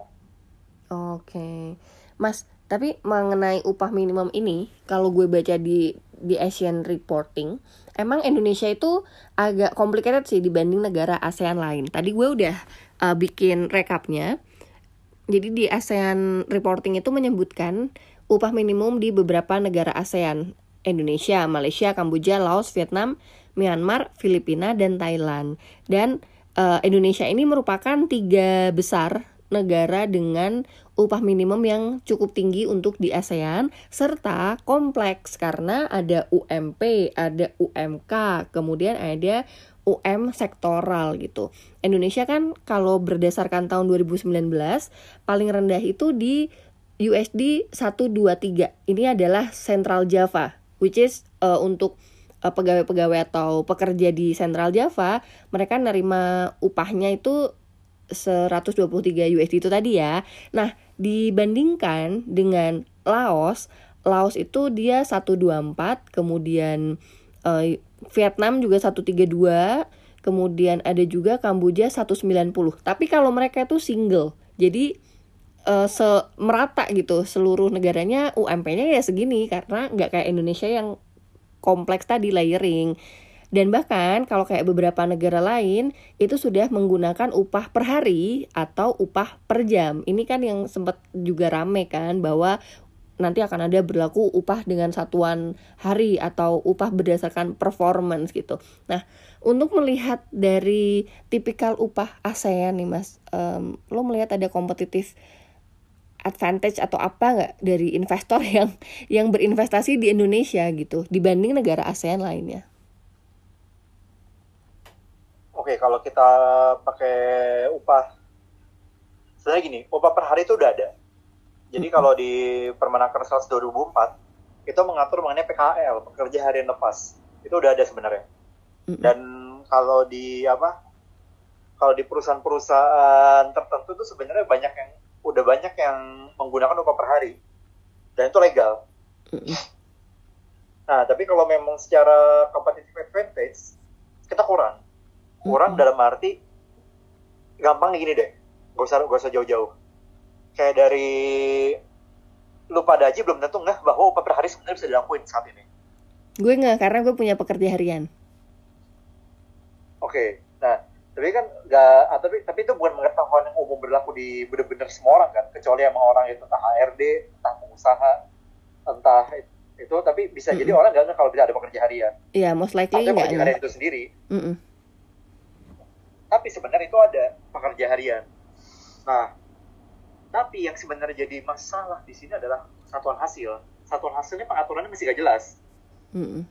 Oke. Mas, tapi mengenai upah minimum ini, kalau gue baca di di Asian Reporting, emang Indonesia itu agak complicated sih dibanding negara ASEAN lain. Tadi gue udah uh, bikin rekapnya. Jadi di ASEAN Reporting itu menyebutkan upah minimum di beberapa negara ASEAN, Indonesia, Malaysia, Kamboja, Laos, Vietnam, Myanmar, Filipina, dan Thailand. Dan uh, Indonesia ini merupakan tiga besar negara dengan upah minimum yang cukup tinggi untuk di ASEAN serta kompleks karena ada UMP, ada UMK, kemudian ada UM sektoral gitu. Indonesia kan kalau berdasarkan tahun 2019 paling rendah itu di USD 123. Ini adalah Central Java which is uh, untuk eh, pegawai-pegawai atau pekerja di Central Java mereka nerima upahnya itu 123 USD itu tadi ya. Nah, dibandingkan dengan Laos, Laos itu dia 124, kemudian uh, Vietnam juga 132, kemudian ada juga Kamboja 190. Tapi kalau mereka itu single, jadi uh, merata gitu seluruh negaranya UMP-nya ya segini karena nggak kayak Indonesia yang kompleks tadi layering. Dan bahkan kalau kayak beberapa negara lain itu sudah menggunakan upah per hari atau upah per jam. Ini kan yang sempat juga rame kan bahwa nanti akan ada berlaku upah dengan satuan hari atau upah berdasarkan performance gitu. Nah, untuk melihat dari tipikal upah ASEAN nih mas, um, lo melihat ada kompetitif advantage atau apa nggak dari investor yang yang berinvestasi di Indonesia gitu dibanding negara ASEAN lainnya? Oke, kalau kita pakai upah, sebenarnya gini, upah per hari itu udah ada jadi kalau di Permenaker 100 2004 itu mengatur mengenai PKL, pekerja harian lepas. Itu udah ada sebenarnya. Dan kalau di apa? Kalau di perusahaan-perusahaan tertentu itu sebenarnya banyak yang udah banyak yang menggunakan upah per hari. Dan itu legal. Nah, tapi kalau memang secara competitive advantage kita kurang. Kurang dalam arti gampang gini deh. Gak usah gak usah jauh-jauh kayak dari lu pada aja belum tentu nggak bahwa upah per hari sebenarnya bisa dilakuin saat ini. Gue nggak karena gue punya pekerja harian. Oke, okay. nah tapi kan nggak, ah, tapi tapi itu bukan pengetahuan yang umum berlaku di bener-bener semua orang kan, kecuali emang orang itu entah HRD, entah pengusaha, entah itu, tapi bisa mm -mm. jadi orang nggak kalau tidak ada pekerja harian. Iya, yeah, most likely nggak. pekerja harian itu sendiri. Mm -mm. Tapi sebenarnya itu ada pekerja harian. Nah, tapi yang sebenarnya jadi masalah di sini adalah satuan hasil. Satuan hasilnya pengaturannya masih gak jelas. Mm-hmm.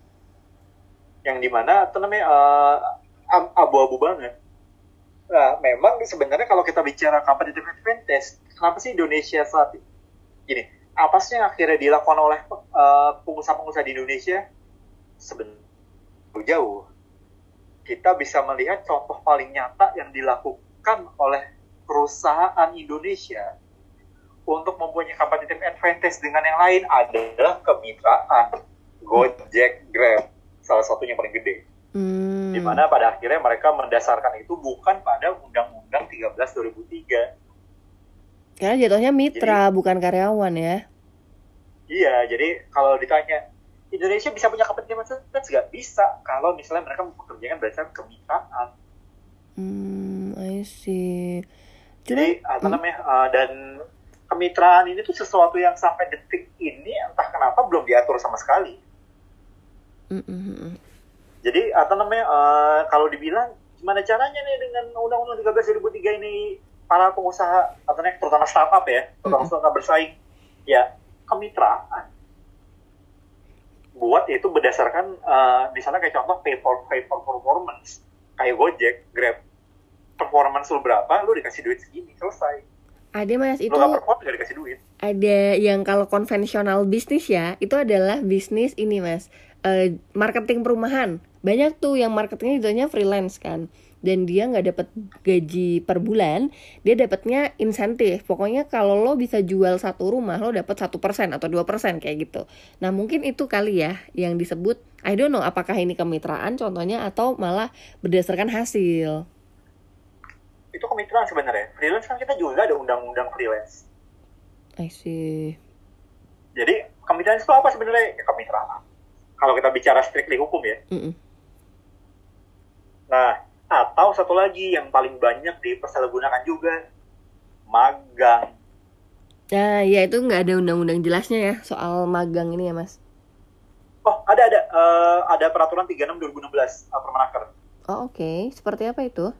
Yang di mana itu namanya uh, abu-abu banget. Nah, memang sebenarnya kalau kita bicara competitive advantage, kenapa sih Indonesia saat ini? Apa sih yang akhirnya dilakukan oleh uh, pengusaha-pengusaha di Indonesia? Sebenarnya jauh. Kita bisa melihat contoh paling nyata yang dilakukan oleh perusahaan Indonesia untuk mempunyai competitive advantage dengan yang lain adalah kemitraan Gojek, Grab, salah satunya paling gede. Hmm. Di mana pada akhirnya mereka mendasarkan itu bukan pada Undang-Undang 13 2003. Karena jatuhnya mitra, jadi, bukan karyawan ya. Iya, jadi kalau ditanya, Indonesia bisa punya competitive advantage nggak? Bisa, kalau misalnya mereka mempekerjakan berdasarkan kemitraan. Hmm, I see. Jadi, apa hmm? namanya, uh, dan kemitraan ini tuh sesuatu yang sampai detik ini entah kenapa belum diatur sama sekali. Mm-hmm. Jadi apa namanya uh, kalau dibilang gimana caranya nih dengan Undang-Undang 13 2003 ini para pengusaha atau nih, terutama startup ya, terutama mm-hmm. startup bersaing, ya kemitraan. Buat itu berdasarkan uh, misalnya kayak contoh pay for pay for performance kayak Gojek, Grab, performance lu berapa, lu dikasih duit segini selesai ada mas itu ada yang kalau konvensional bisnis ya itu adalah bisnis ini mas uh, marketing perumahan banyak tuh yang marketingnya itu freelance kan. Dan dia nggak dapat gaji per bulan dia dapatnya insentif. Pokoknya kalau lo bisa jual satu rumah lo dapat satu persen atau dua persen kayak gitu. Nah mungkin itu kali ya yang disebut I don't know apakah ini kemitraan contohnya atau malah berdasarkan hasil? Itu kemitraan sebenarnya. Freelance kan kita juga ada undang-undang freelance. I see. Jadi kemitraan itu apa sebenarnya? Ya, kemitraan. Kalau kita bicara strictly hukum ya. Mm -mm. Nah atau satu lagi yang paling banyak dipersalahgunakan juga magang nah ya itu nggak ada undang-undang jelasnya ya soal magang ini ya mas oh ada ada uh, ada peraturan 36 2016 uh, Permenaker oh oke okay. seperti apa itu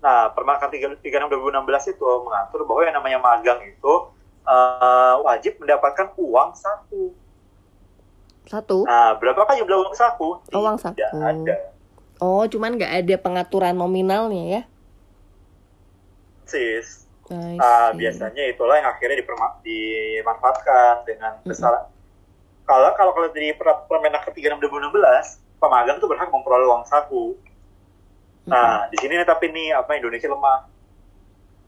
Nah, Permenaker 36 2016 itu mengatur bahwa yang namanya magang itu uh, wajib mendapatkan uang saku. Satu? Nah, berapakah jumlah uang saku? Oh, uang saku. Tidak ada. Oh, cuman nggak ada pengaturan nominalnya ya? Sis. Nah, biasanya itulah yang akhirnya dimanfaatkan dengan besar. Mm -hmm. Kalau kalau kalau di Permenaker 36 2016, pemagang itu berhak memperoleh uang saku Nah, di sini tapi nih apa Indonesia lemah.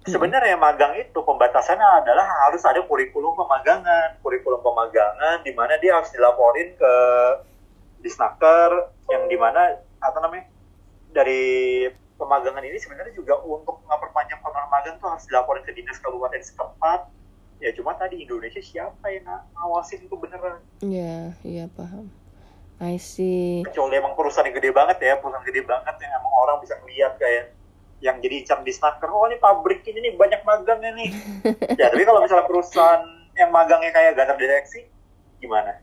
Sebenarnya magang itu pembatasannya adalah harus ada kurikulum pemagangan, kurikulum pemagangan di mana dia harus dilaporin ke disnaker yang di mana apa namanya dari pemagangan ini sebenarnya juga untuk memperpanjang kontrak magang tuh harus dilaporin ke dinas kabupaten setempat ya cuma tadi Indonesia siapa yang ngawasin itu beneran iya iya paham I see. Kecuali emang perusahaan yang gede banget ya, perusahaan gede banget yang emang orang bisa ngeliat kayak yang jadi incar di snacker, oh ini pabrik ini nih banyak magangnya nih. ya tapi kalau misalnya perusahaan yang magangnya kayak gak terdeteksi gimana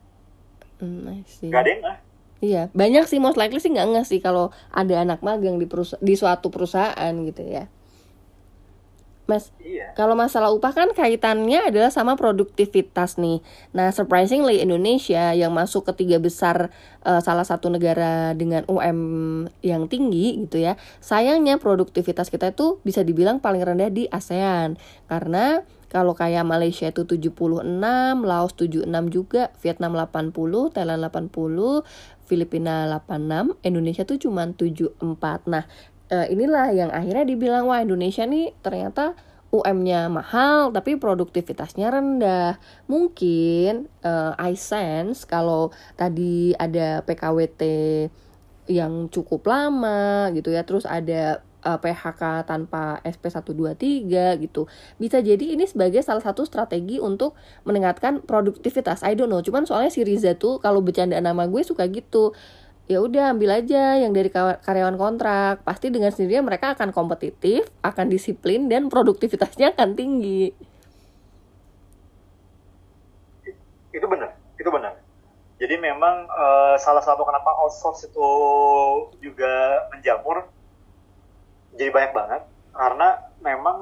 Hmm, I see. gak ada yang nggak Iya, banyak sih most likely sih nggak nggak sih kalau ada anak magang di perusa- di suatu perusahaan gitu ya. Mas, iya kalau masalah upah kan kaitannya adalah sama produktivitas nih. Nah, surprisingly Indonesia yang masuk ke tiga besar eh, salah satu negara dengan UM yang tinggi gitu ya. Sayangnya produktivitas kita itu bisa dibilang paling rendah di ASEAN. Karena kalau kayak Malaysia itu 76, Laos 76 juga, Vietnam 80, Thailand 80, Filipina 86, Indonesia tuh cuma 74. Nah, eh, inilah yang akhirnya dibilang wah Indonesia nih ternyata UM-nya mahal tapi produktivitasnya rendah. Mungkin eh, I sense kalau tadi ada PKWT yang cukup lama gitu ya, terus ada eh, PHK tanpa SP123 gitu. Bisa jadi ini sebagai salah satu strategi untuk meningkatkan produktivitas. I don't know, cuman soalnya si Riza tuh kalau bercanda nama gue suka gitu ya udah ambil aja yang dari karyawan kontrak pasti dengan sendirinya mereka akan kompetitif akan disiplin dan produktivitasnya akan tinggi itu benar itu benar jadi memang eh, salah satu kenapa outsource itu juga menjamur jadi banyak banget karena memang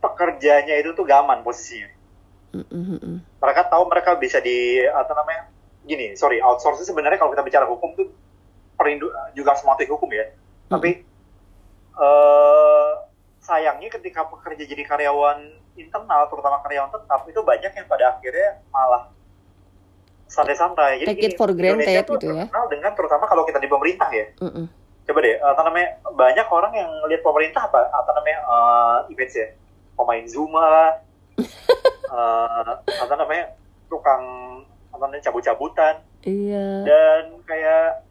pekerjanya itu tuh gaman posisinya. Mm, mm, mm, mm. mereka tahu mereka bisa di apa namanya gini sorry outsource itu sebenarnya kalau kita bicara hukum tuh perindu juga mematuhi hukum ya. Tapi eh sayangnya ketika pekerja jadi karyawan internal terutama karyawan tetap itu banyak yang pada akhirnya malah santai-santai. Jadi Take it for granted Indonesia tuh gitu ya. terkenal dengan terutama kalau kita di pemerintah ya. Mm, mm. coba deh apa namanya banyak orang yang lihat pemerintah apa apa namanya eh, events ya? Pemain zumba lah. Eh, apa namanya tukang apa namanya cabut-cabutan. Iya. Dan kayak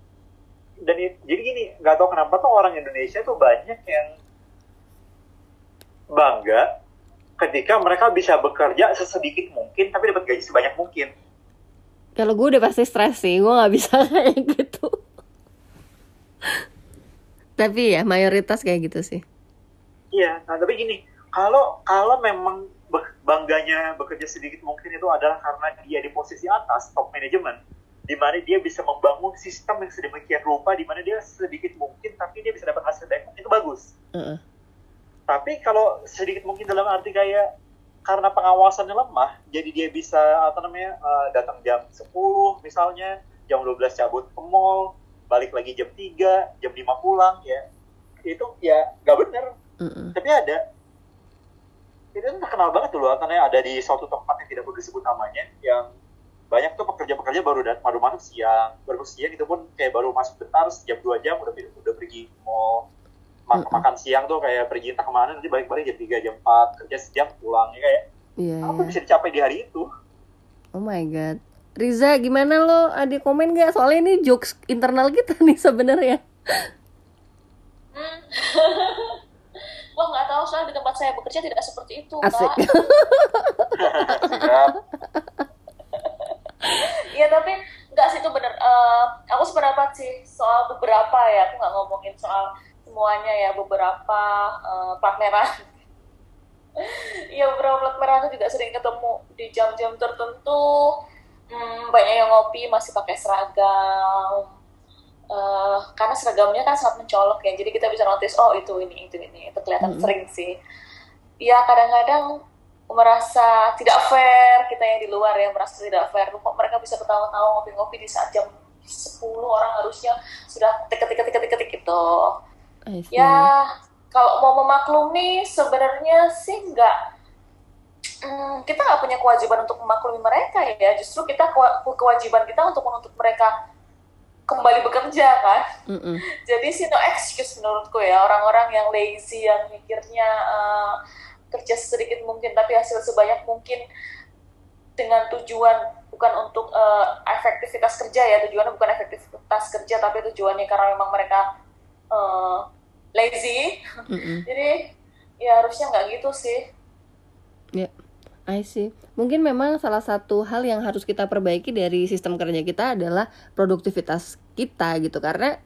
dan jadi gini nggak tahu kenapa tuh orang Indonesia tuh banyak yang bangga ketika mereka bisa bekerja sesedikit mungkin tapi dapat gaji sebanyak mungkin kalau gue udah pasti stres sih gue nggak bisa kayak gitu tapi ya mayoritas kayak gitu sih Iya, nah tapi gini, kalau kalau memang bangganya bekerja sedikit mungkin itu adalah karena dia di posisi atas top manajemen, di mana dia bisa membangun sistem yang sedemikian rupa, di mana dia sedikit mungkin tapi dia bisa dapat hasil baik itu bagus. Heeh. Tapi kalau sedikit mungkin dalam arti kayak karena pengawasannya lemah, jadi dia bisa apa namanya eh, datang jam 10 misalnya, jam 12 cabut ke mall, balik lagi jam 3, jam 5 pulang ya. Itu ya nggak bener Mm-mm. tapi ada itu kan terkenal banget dulu karena ada di suatu tempat yang tidak perlu disebut namanya yang banyak tuh pekerja-pekerja baru dat baru masuk siang baru siang itu pun kayak baru masuk bentar jam dua jam udah udah pergi mau ma- Mm-mm. makan siang tuh kayak pergi entah ke mana nanti balik-balik jam 3 jam 4 kerja sejam pulang ya kayak iya apa iya. bisa dicapai di hari itu oh my god Riza gimana lo ada komen gak soalnya ini jokes internal kita nih sebenarnya Hmm. Wah nggak tahu soalnya di tempat saya bekerja tidak seperti itu asik kak. Iya tapi nggak sih itu bener. Eh, aku sependapat sih soal beberapa ya. Aku nggak ngomongin soal semuanya ya beberapa eh, plat merah. Iya beberapa plat merah aku juga sering ketemu di jam-jam tertentu. Hmm, banyak yang ngopi masih pakai seragam. Eh, karena seragamnya kan sangat mencolok ya. Jadi kita bisa notice oh itu ini itu ini itu kelihatan Mm-mm. sering sih. Ya kadang-kadang merasa tidak fair kita yang di luar ya merasa tidak fair kok mereka bisa ketawa-tawa ngopi-ngopi di saat jam 10 orang harusnya sudah ketik-ketik-ketik-ketik gitu I see. Ya kalau mau memaklumi sebenarnya sih nggak hmm, kita nggak punya kewajiban untuk memaklumi mereka ya. Justru kita kewa- kewajiban kita untuk menuntut mereka kembali bekerja kan? Mm-mm. jadi sih no excuse menurutku ya. Orang-orang yang lazy yang mikirnya eh, kerja sedikit mungkin tapi hasil sebanyak mungkin dengan tujuan bukan untuk eh, efektivitas kerja ya. Tujuannya bukan efektivitas kerja tapi tujuannya karena memang mereka eh, lazy Mm-mm. jadi ya harusnya nggak gitu sih Ya, I see. Mungkin memang salah satu hal yang harus kita perbaiki dari sistem kerja kita adalah produktivitas kita gitu. Karena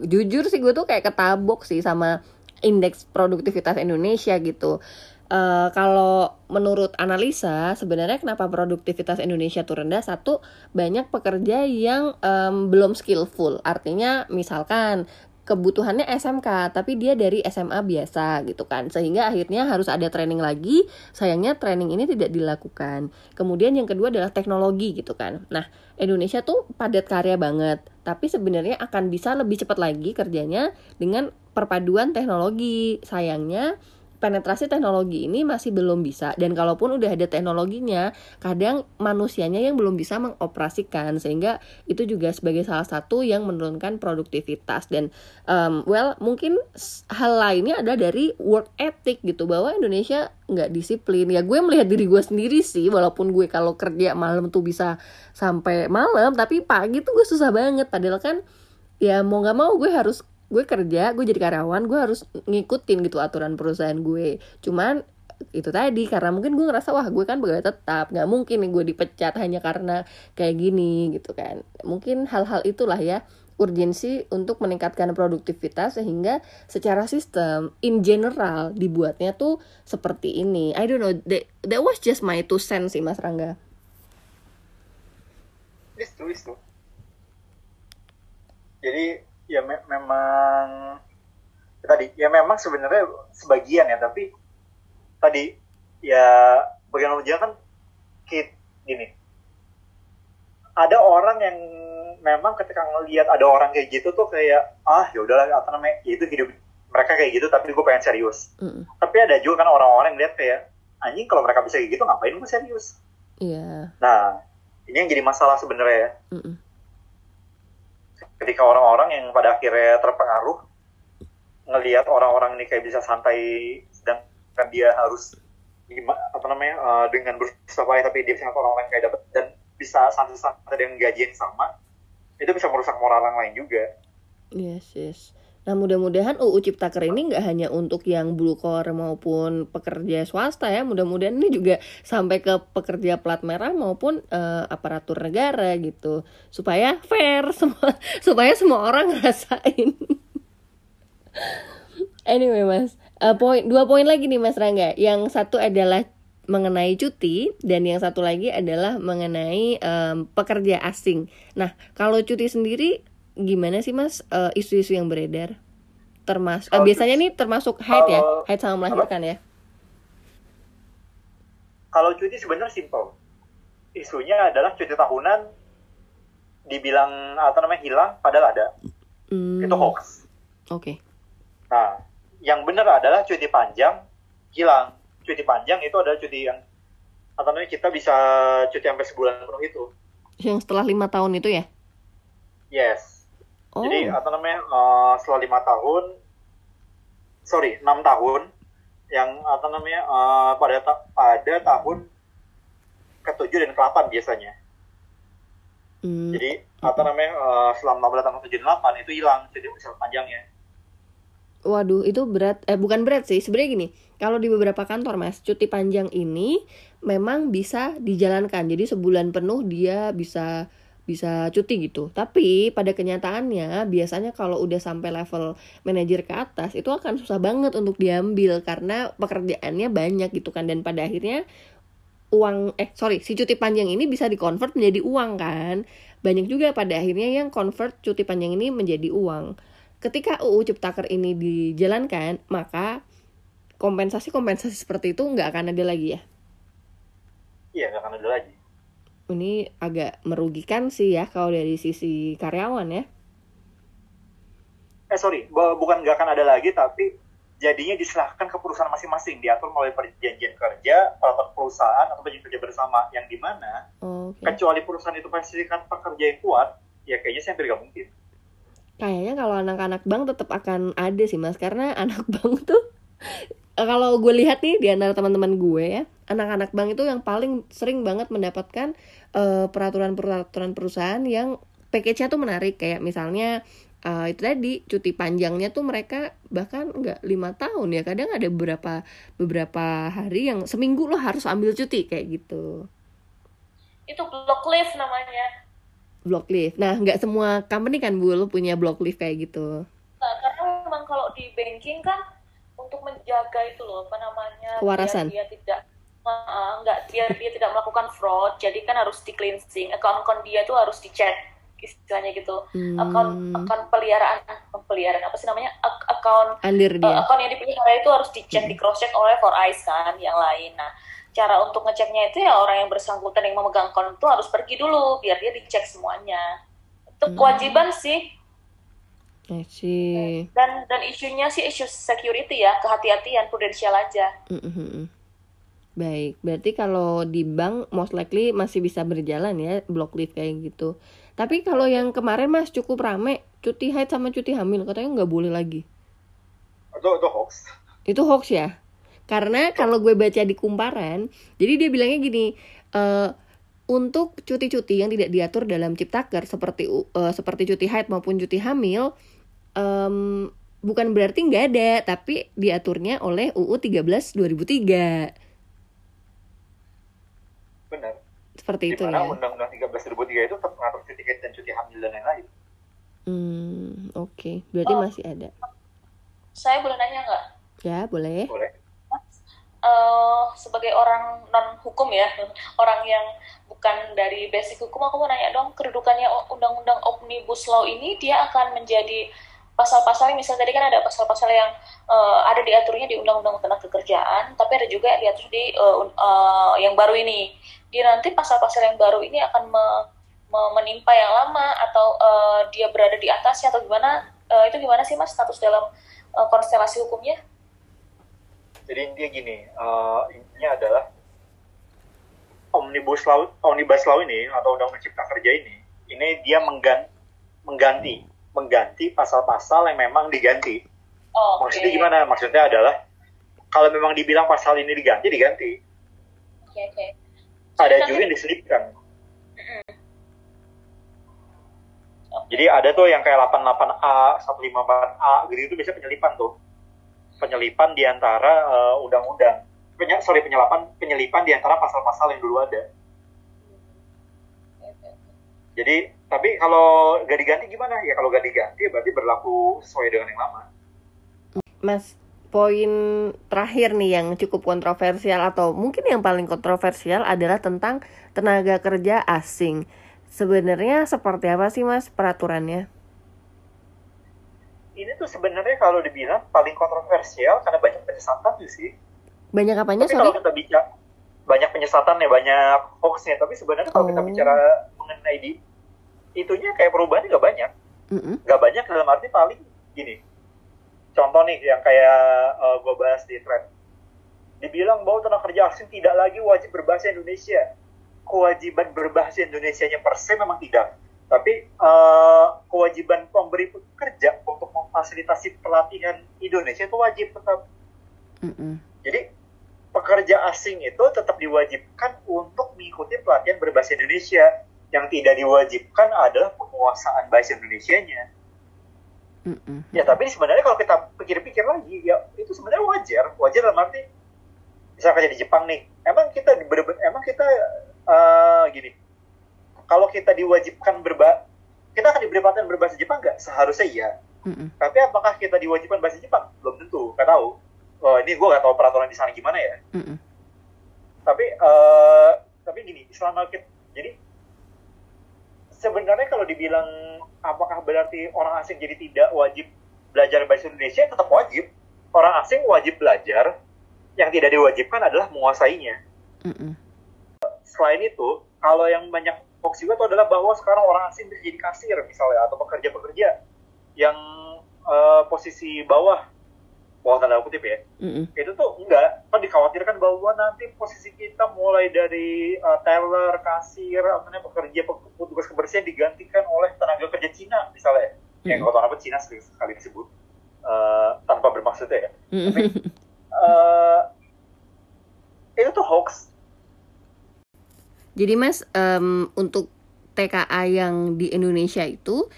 jujur sih gue tuh kayak ketabok sih sama indeks produktivitas Indonesia gitu. uh, kalau menurut analisa sebenarnya kenapa produktivitas Indonesia tuh rendah satu banyak pekerja yang um, belum skillful artinya misalkan kebutuhannya SMK tapi dia dari SMA biasa gitu kan. Sehingga akhirnya harus ada training lagi. Sayangnya training ini tidak dilakukan. Kemudian yang kedua adalah teknologi gitu kan. Nah Indonesia tuh padat karya banget. Tapi sebenarnya akan bisa lebih cepat lagi kerjanya dengan perpaduan teknologi. Sayangnya penetrasi teknologi ini masih belum bisa. Dan kalaupun udah ada teknologinya kadang manusianya yang belum bisa mengoperasikan. Sehingga itu juga sebagai salah satu yang menurunkan produktivitas. Dan um, well mungkin hal lainnya ada dari work ethic gitu. Bahwa Indonesia nggak disiplin. Ya gue melihat diri gue sendiri sih. Walaupun gue kalau kerja malam tuh bisa sampai malam tapi pagi tuh gue susah banget. Padahal kan ya mau nggak mau gue harus gue kerja gue jadi karyawan gue harus ngikutin gitu aturan perusahaan gue. Cuman itu tadi karena mungkin gue ngerasa wah gue kan pegawai tetap nggak mungkin nih gue dipecat hanya karena kayak gini gitu kan. Mungkin hal-hal itulah ya urgensi untuk meningkatkan produktivitas sehingga secara sistem in general dibuatnya tuh seperti ini. I don't know that, that was just my two cents sih mas Rangga. Itu itu jadi ya me memang tadi ya memang sebenarnya sebagian ya tapi tadi ya bagian bagian kan kit gini. Ada orang yang memang ketika ngelihat ada orang kayak gitu tuh kayak ah ya udahlah apa namanya ya itu hidup mereka kayak gitu tapi gue pengen serius. Mm. tapi ada juga kan orang-orang yang lihat kayak anjing kalau mereka bisa kayak gitu ngapain gue serius? Iya. Yeah. nah ini yang jadi masalah sebenarnya ya. Mm -mm ketika orang-orang yang pada akhirnya terpengaruh ngelihat orang-orang ini kayak bisa santai sedangkan dia harus apa namanya uh, dengan berusaha tapi dia bisa orang-orang kayak dapat dan bisa santai-santai dengan gaji yang sama itu bisa merusak moral yang lain juga. Yes, yes. Nah mudah-mudahan UU Ciptaker ini nggak hanya untuk yang blue collar maupun pekerja swasta ya, mudah-mudahan ini juga sampai ke pekerja plat merah maupun uh, aparatur negara gitu, supaya fair semua, supaya semua orang ngerasain. anyway mas, uh, poin dua poin lagi nih mas Rangga, yang satu adalah mengenai cuti dan yang satu lagi adalah mengenai um, pekerja asing. Nah kalau cuti sendiri gimana sih mas uh, isu-isu yang beredar? Termasuk uh, biasanya nih termasuk haid ya, haid sama melahirkan ya? Kalau cuti sebenarnya simpel. Isunya adalah cuti tahunan dibilang apa namanya hilang padahal ada. Hmm. Itu hoax. Oke. Okay. Nah, yang benar adalah cuti panjang hilang. Cuti panjang itu adalah cuti yang atau namanya kita bisa cuti sampai sebulan penuh itu. Yang setelah lima tahun itu ya? Yes. Oh. Jadi apa namanya uh, setelah lima tahun, sorry enam tahun, yang apa namanya uh, pada ta pada tahun ketujuh dan ke-8 biasanya. Hmm. Jadi apa namanya uh, selama pada tahun tujuh delapan itu hilang jadi misal panjangnya. Waduh, itu berat. Eh, bukan berat sih. Sebenarnya gini, kalau di beberapa kantor, Mas, cuti panjang ini memang bisa dijalankan. Jadi sebulan penuh dia bisa bisa cuti gitu. Tapi pada kenyataannya biasanya kalau udah sampai level manajer ke atas itu akan susah banget untuk diambil karena pekerjaannya banyak gitu kan dan pada akhirnya uang eh sorry si cuti panjang ini bisa dikonvert menjadi uang kan. Banyak juga pada akhirnya yang convert cuti panjang ini menjadi uang. Ketika UU Ciptaker ini dijalankan, maka kompensasi-kompensasi seperti itu nggak akan ada lagi ya? Iya, nggak akan ada lagi ini agak merugikan sih ya kalau dari sisi karyawan ya. Eh sorry, bukan nggak akan ada lagi tapi jadinya diserahkan ke perusahaan masing-masing diatur melalui perjanjian kerja peraturan perusahaan atau perjanjian kerja bersama yang di mana okay. kecuali perusahaan itu pastikan pekerja yang kuat ya kayaknya sih hampir gak mungkin kayaknya kalau anak-anak bank tetap akan ada sih mas karena anak bank tuh kalau gue lihat nih di antara teman-teman gue ya anak-anak bank itu yang paling sering banget mendapatkan peraturan-peraturan perusahaan yang package-nya tuh menarik. Kayak misalnya uh, itu tadi cuti panjangnya tuh mereka bahkan nggak lima tahun ya. Kadang ada beberapa beberapa hari yang seminggu lo harus ambil cuti kayak gitu. Itu block leave namanya. Block leave. Nah nggak semua company kan bu lo punya block leave kayak gitu. Nah, karena memang kalau di banking kan untuk menjaga itu loh apa namanya kewarasan. dia, dia tidak uh, nggak dia dia tidak melakukan fraud jadi kan harus di cleansing account account dia tuh harus dicek istilahnya gitu hmm. account account peliharaan peliharaan apa sih namanya account Andir dia. Uh, account yang dipelihara itu harus dicek hmm. di cross check oleh for eyes kan yang lain nah cara untuk ngeceknya itu ya orang yang bersangkutan yang memegang account itu harus pergi dulu biar dia dicek semuanya itu hmm. kewajiban sih I see. Dan dan isunya sih isu security ya, kehati-hatian, prudensial aja. Mm -hmm. Baik, berarti kalau di bank most likely masih bisa berjalan ya block leave kayak gitu. Tapi kalau yang kemarin mas cukup rame, cuti haid sama cuti hamil katanya nggak boleh lagi. Itu itu hoax. Itu hoax ya? Karena kalau gue baca di kumparan, jadi dia bilangnya gini, uh, untuk cuti-cuti yang tidak diatur dalam ciptaker seperti uh, seperti cuti haid maupun cuti hamil, um, bukan berarti nggak ada, tapi diaturnya oleh UU 13 2003. Benar seperti itu ya. Undang-Undang 13 2003 itu tetap mengatur cuti haid dan cuti hamil dan lain-lain. Hmm, oke. Okay. Berarti oh, masih ada. Saya boleh nanya nggak? Ya, boleh. Boleh. Uh, sebagai orang non hukum ya, orang yang bukan dari basic hukum, aku mau nanya dong, kedudukannya undang-undang omnibus law ini dia akan menjadi pasal-pasal misalnya tadi kan ada pasal-pasal yang uh, ada diaturnya di undang-undang tenaga kerjaan tapi ada juga yang diatur di uh, uh, yang baru ini. Dia nanti pasal-pasal yang baru ini akan me, me, menimpa yang lama atau uh, dia berada di atasnya atau gimana uh, itu gimana sih mas status dalam uh, konstelasi hukumnya? Jadi intinya gini uh, intinya adalah omnibus law omnibus law ini atau undang-undang cipta kerja ini ini dia mengganti mengganti mengganti pasal-pasal yang memang diganti oh, maksudnya gimana maksudnya adalah kalau memang dibilang pasal ini diganti diganti okay, okay ada juga yang diselipkan. Jadi ada tuh yang kayak 88A, 154A gitu itu bisa penyelipan tuh. Penyelipan di antara uh, undang-undang. Peny sorry, penyelipan penyelipan di antara pasal-pasal yang dulu ada. Jadi, tapi kalau gak diganti gimana? Ya kalau gak diganti berarti berlaku sesuai dengan yang lama. Mas, poin terakhir nih yang cukup kontroversial atau mungkin yang paling kontroversial adalah tentang tenaga kerja asing. Sebenarnya seperti apa sih Mas peraturannya? Ini tuh sebenarnya kalau dibilang paling kontroversial karena banyak penyesatan tuh sih. Banyak apanya? Tapi kalau kita bicara banyak penyesatan ya, banyak hoaxnya. Tapi sebenarnya kalau oh. kita bicara mengenai di itunya kayak perubahannya gak banyak. Mm -hmm. Gak banyak dalam arti paling gini contoh nih yang kayak uh, eh, gue bahas di thread dibilang bahwa tenaga kerja asing tidak lagi wajib berbahasa Indonesia kewajiban berbahasa Indonesia nya per se memang tidak tapi uh, kewajiban pemberi pekerja untuk memfasilitasi pelatihan Indonesia itu wajib tetap mm -mm. jadi pekerja asing itu tetap diwajibkan untuk mengikuti pelatihan berbahasa Indonesia yang tidak diwajibkan adalah penguasaan bahasa Indonesia-nya Mm-mm. Ya tapi sebenarnya kalau kita pikir-pikir lagi ya itu sebenarnya wajar, wajar dalam arti misalnya kayak di Jepang nih, emang kita emang kita uh, gini, kalau kita diwajibkan berba, kita akan diberi pelatihan berbahasa Jepang nggak? Seharusnya iya. Mm-mm. Tapi apakah kita diwajibkan bahasa Jepang? Belum tentu, nggak tahu. Oh, ini gue nggak tahu peraturan di sana gimana ya. Mm-mm. Tapi uh, tapi gini, selama kita jadi sebenarnya kalau dibilang apakah berarti orang asing jadi tidak wajib belajar bahasa Indonesia tetap wajib orang asing wajib belajar yang tidak diwajibkan adalah menguasainya mm -mm. selain itu kalau yang banyak hoax juga itu adalah bahwa sekarang orang asing bisa jadi kasir misalnya atau pekerja-pekerja yang uh, posisi bawah bawah tanda kutip ya mm-hmm. itu tuh enggak kan dikhawatirkan bahwa nanti posisi kita mulai dari uh, teller kasir atau pekerja petugas kebersihan digantikan oleh tenaga kerja Cina misalnya mm-hmm. yang kalau apa Cina sering sekali disebut uh, tanpa bermaksud ya mm-hmm. tapi uh, itu tuh hoax jadi mas um, untuk TKA yang di Indonesia itu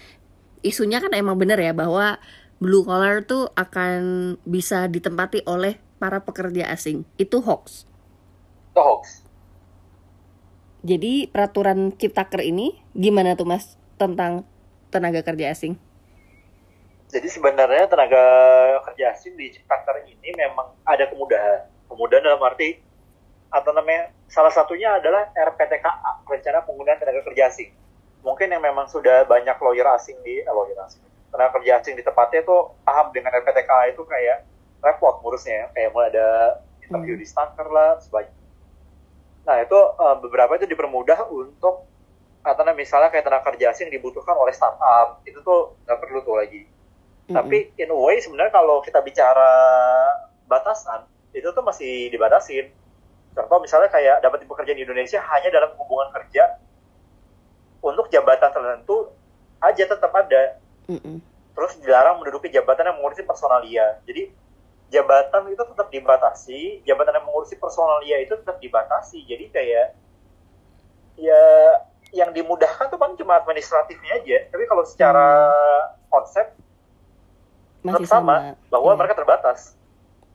isunya kan emang benar ya bahwa blue collar tuh akan bisa ditempati oleh para pekerja asing. Itu hoax. Itu hoax. Jadi peraturan Ciptaker ini gimana tuh Mas tentang tenaga kerja asing? Jadi sebenarnya tenaga kerja asing di Ciptaker ini memang ada kemudahan. Kemudahan dalam arti atau namanya salah satunya adalah RPTKA, rencana penggunaan tenaga kerja asing. Mungkin yang memang sudah banyak lawyer asing di eh, lawyer asing, tenaga kerja asing di tempatnya itu paham dengan RPTKA itu kayak repot ngurusnya, kayak mulai ada interview hmm. di Staker lah, sebanyak. Nah itu uh, beberapa itu dipermudah untuk atau misalnya kayak tenaga kerja asing dibutuhkan oleh startup, itu tuh nggak perlu tuh lagi hmm Tapi in a way sebenarnya kalau kita bicara batasan itu tuh masih dibatasin. Contoh misalnya kayak dapat pekerjaan di Indonesia hanya dalam hubungan kerja untuk jabatan tertentu aja tetap ada. Mm-hmm. Terus dilarang menduduki jabatan yang mengurusi personalia. Jadi jabatan itu tetap dibatasi, jabatan yang mengurusi personalia itu tetap dibatasi. Jadi kayak ya yang dimudahkan tuh kan cuma administratifnya aja. Tapi kalau secara hmm. konsep masih sama, sama bahwa yeah. mereka terbatas.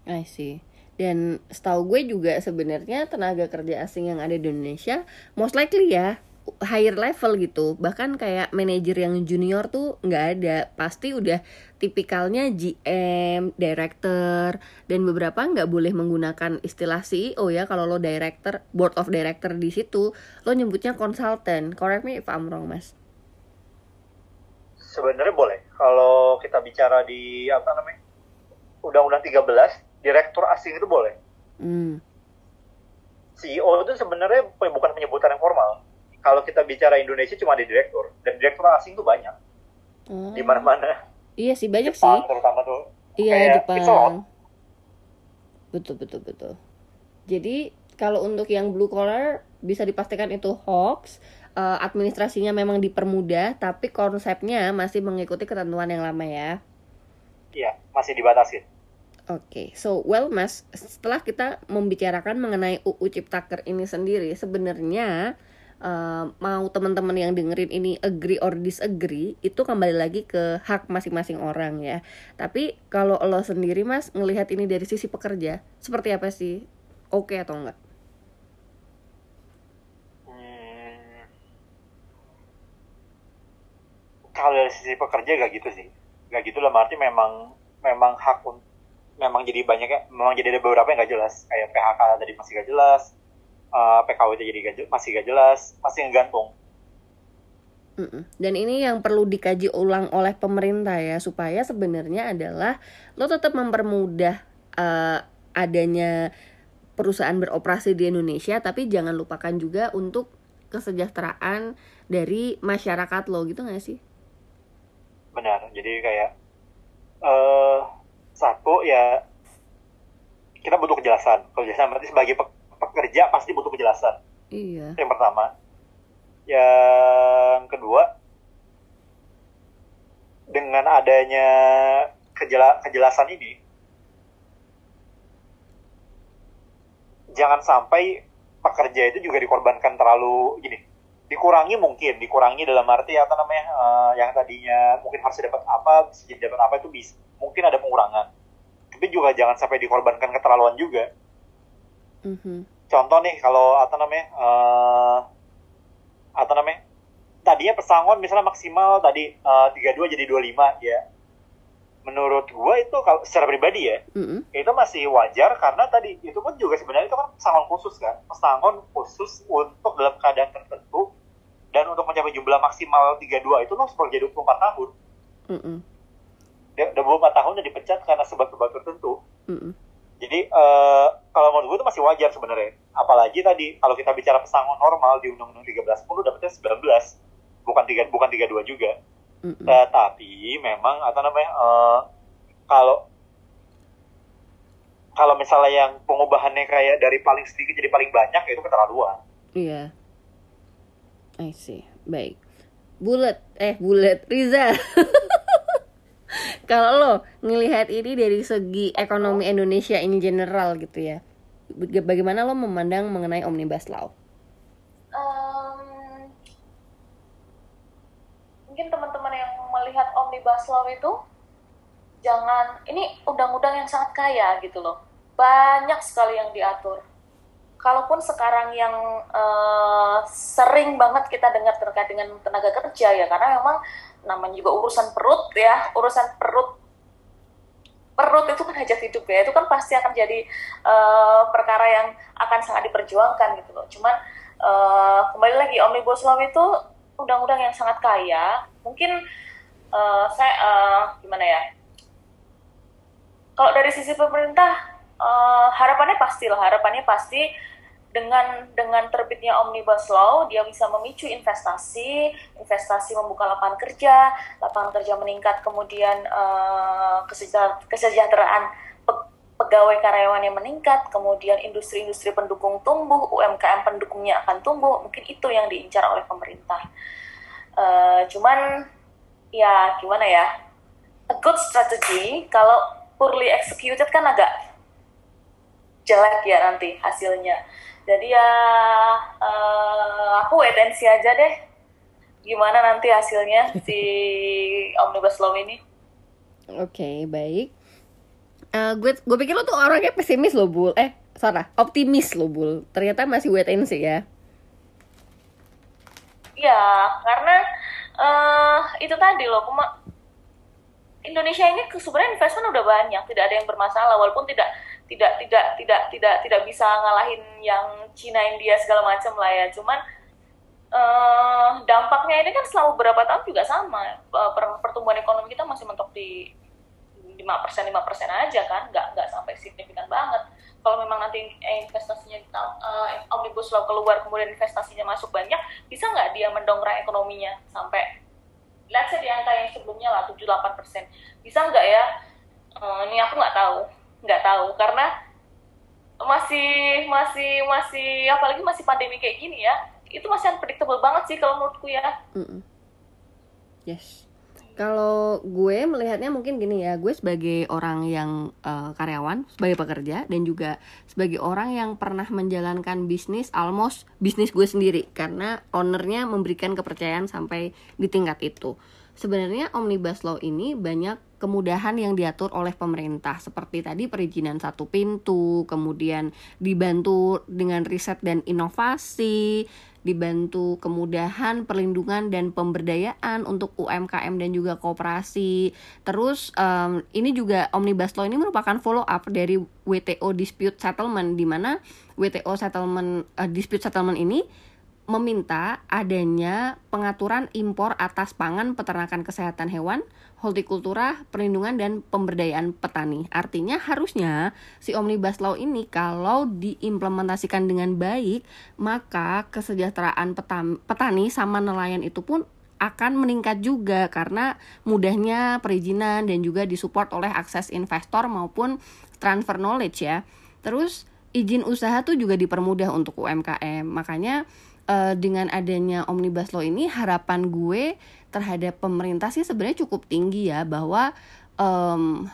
I see. Dan setahu gue juga sebenarnya tenaga kerja asing yang ada di Indonesia most likely ya higher level gitu bahkan kayak manajer yang junior tuh nggak ada pasti udah tipikalnya GM, director dan beberapa nggak boleh menggunakan istilah CEO ya kalau lo director, board of director di situ lo nyebutnya consultant. Correct me if I'm wrong mas. Sebenarnya boleh kalau kita bicara di apa namanya undang-undang 13 direktur asing itu boleh hmm. CEO itu sebenarnya bukan penyebutan yang formal kalau kita bicara Indonesia cuma ada direktur dan direktur asing itu banyak hmm. di mana-mana iya sih banyak Jepang, sih terutama tuh iya Jepang betul betul betul jadi kalau untuk yang blue collar bisa dipastikan itu hoax uh, administrasinya memang dipermudah, tapi konsepnya masih mengikuti ketentuan yang lama ya. Iya, masih dibatasi. Oke, okay. so well mas, setelah kita membicarakan mengenai UU Ciptaker ini sendiri, sebenarnya uh, mau teman-teman yang dengerin ini agree or disagree, itu kembali lagi ke hak masing-masing orang ya. Tapi kalau lo sendiri mas ngelihat ini dari sisi pekerja, seperti apa sih? Oke okay atau enggak? kalau dari sisi pekerja gak gitu sih gak gitu lah arti memang memang hak memang jadi banyak ya memang jadi ada beberapa yang gak jelas kayak PHK tadi masih gak jelas uh, eh, PKWT jadi gak, masih gak jelas masih ngegantung. Dan ini yang perlu dikaji ulang oleh pemerintah ya supaya sebenarnya adalah lo tetap mempermudah uh, adanya perusahaan beroperasi di Indonesia tapi jangan lupakan juga untuk kesejahteraan dari masyarakat lo gitu gak sih? benar. Jadi kayak uh, satu ya kita butuh kejelasan. Kejelasan berarti sebagai pekerja pasti butuh kejelasan iya. Yang pertama. Yang kedua dengan adanya kejela kejelasan ini jangan sampai pekerja itu juga dikorbankan terlalu gini dikurangi mungkin dikurangi dalam arti apa namanya uh, yang tadinya mungkin harus dapat apa bisa jadi dapat apa itu bisa mungkin ada pengurangan. Tapi juga jangan sampai dikorbankan keterlaluan juga. Mm-hmm. Contoh nih kalau apa namanya uh, apa namanya tadinya pesangon misalnya maksimal tadi tiga uh, dua jadi dua lima ya menurut gue itu kalau secara pribadi ya mm-hmm. itu masih wajar karena tadi itu pun juga sebenarnya itu kan pesangon khusus kan pesangon khusus untuk dalam keadaan tertentu dan untuk mencapai jumlah maksimal 32 itu lo harus bekerja 24 tahun mm -mm. 24 tahun udah dipecat karena sebab-sebab tertentu mm -mm. Jadi uh, kalau menurut gue itu masih wajar sebenarnya apalagi tadi kalau kita bicara pesangon normal di undang-undang 13 pun dapetnya 19 bukan tiga bukan 32 juga mm -mm. Uh, tapi memang apa namanya uh, kalau kalau misalnya yang pengubahannya kayak dari paling sedikit jadi paling banyak ya itu keterlaluan iya I see. Baik. Bulat, eh bulat, Riza. Kalau lo ngelihat ini dari segi ekonomi Indonesia ini general gitu ya, bagaimana lo memandang mengenai omnibus law? Um, mungkin teman-teman yang melihat omnibus law itu jangan ini undang-undang yang sangat kaya gitu loh, banyak sekali yang diatur kalaupun sekarang yang uh, sering banget kita dengar terkait dengan tenaga kerja ya karena memang namanya juga urusan perut ya urusan perut. Perut itu kan hajat hidup ya itu kan pasti akan jadi uh, perkara yang akan sangat diperjuangkan gitu loh. Cuman uh, kembali lagi omnibus law itu undang-undang yang sangat kaya. Mungkin uh, saya uh, gimana ya? Kalau dari sisi pemerintah uh, harapannya pasti lah harapannya pasti dengan dengan terbitnya omnibus law dia bisa memicu investasi investasi membuka lapangan kerja lapangan kerja meningkat kemudian uh, kesejahteraan pegawai karyawan yang meningkat kemudian industri-industri pendukung tumbuh UMKM pendukungnya akan tumbuh mungkin itu yang diincar oleh pemerintah. Uh, cuman ya gimana ya a good strategy kalau poorly executed kan agak jelek ya nanti hasilnya jadi ya uh, aku wait and see aja deh. Gimana nanti hasilnya si omnibus law ini. Oke okay, baik. Uh, gue gue pikir lo tuh orangnya pesimis lo bul. Eh salah. Optimis lo bul. Ternyata masih wait and see ya. Ya karena uh, itu tadi loh Indonesia ini sebenarnya investment udah banyak tidak ada yang bermasalah walaupun tidak tidak tidak tidak tidak tidak bisa ngalahin yang Cina India segala macam lah ya. Cuman uh, dampaknya ini kan selama beberapa tahun juga sama. Uh, pertumbuhan ekonomi kita masih mentok di lima persen lima persen aja kan. Nggak nggak sampai signifikan banget. Kalau memang nanti investasinya uh, omnibus law keluar kemudian investasinya masuk banyak bisa nggak dia mendongkrak ekonominya sampai let's say di angka yang sebelumnya lah tujuh delapan persen? Bisa nggak ya? Uh, ini aku nggak tahu nggak tahu karena masih masih masih apalagi masih pandemi kayak gini ya itu masih unpredictable banget sih kalau menurutku ya. Mm -mm. yes. Kalau gue melihatnya mungkin gini ya gue sebagai orang yang uh, karyawan sebagai pekerja dan juga sebagai orang yang pernah menjalankan bisnis almost bisnis gue sendiri karena ownernya memberikan kepercayaan sampai di tingkat itu. Sebenarnya omnibus law ini banyak kemudahan yang diatur oleh pemerintah seperti tadi perizinan satu pintu, kemudian dibantu dengan riset dan inovasi, dibantu kemudahan perlindungan dan pemberdayaan untuk UMKM dan juga kooperasi. Terus um, ini juga omnibus law ini merupakan follow up dari WTO dispute settlement di mana WTO settlement uh, dispute settlement ini meminta adanya pengaturan impor atas pangan peternakan kesehatan hewan, hortikultura, perlindungan dan pemberdayaan petani. Artinya harusnya si Omnibus Law ini kalau diimplementasikan dengan baik, maka kesejahteraan petani sama nelayan itu pun akan meningkat juga karena mudahnya perizinan dan juga disupport oleh akses investor maupun transfer knowledge ya. Terus izin usaha tuh juga dipermudah untuk UMKM. Makanya uh, dengan adanya omnibus law ini harapan gue terhadap pemerintah sih sebenarnya cukup tinggi ya bahwa um,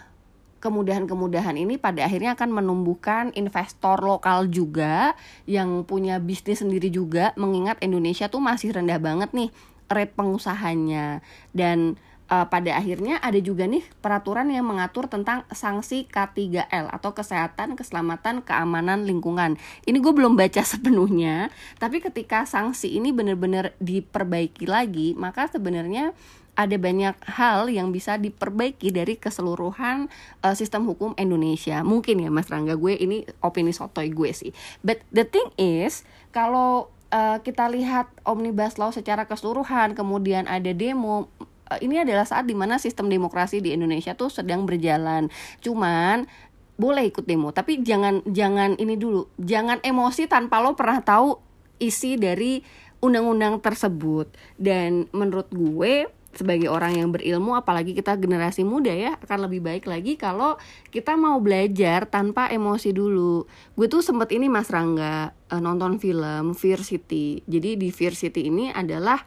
kemudahan-kemudahan ini pada akhirnya akan menumbuhkan investor lokal juga yang punya bisnis sendiri juga mengingat Indonesia tuh masih rendah banget nih rate pengusahanya. Dan uh, pada akhirnya ada juga nih peraturan yang mengatur tentang sanksi K3L atau kesehatan, keselamatan, keamanan lingkungan. Ini gue belum baca sepenuhnya, tapi ketika sanksi ini benar-benar diperbaiki lagi, maka sebenarnya ada banyak hal yang bisa diperbaiki dari keseluruhan uh, sistem hukum Indonesia. Mungkin ya Mas Rangga gue ini opini sotoy gue sih. But the thing is kalau uh, kita lihat omnibus law secara keseluruhan, kemudian ada demo, ini adalah saat di mana sistem demokrasi di Indonesia tuh sedang berjalan. Cuman boleh ikut demo, tapi jangan jangan ini dulu, jangan emosi tanpa lo pernah tahu isi dari undang-undang tersebut. Dan menurut gue sebagai orang yang berilmu apalagi kita generasi muda ya akan lebih baik lagi kalau kita mau belajar tanpa emosi dulu gue tuh sempet ini mas Rangga eh, nonton film Fear City jadi di Fear City ini adalah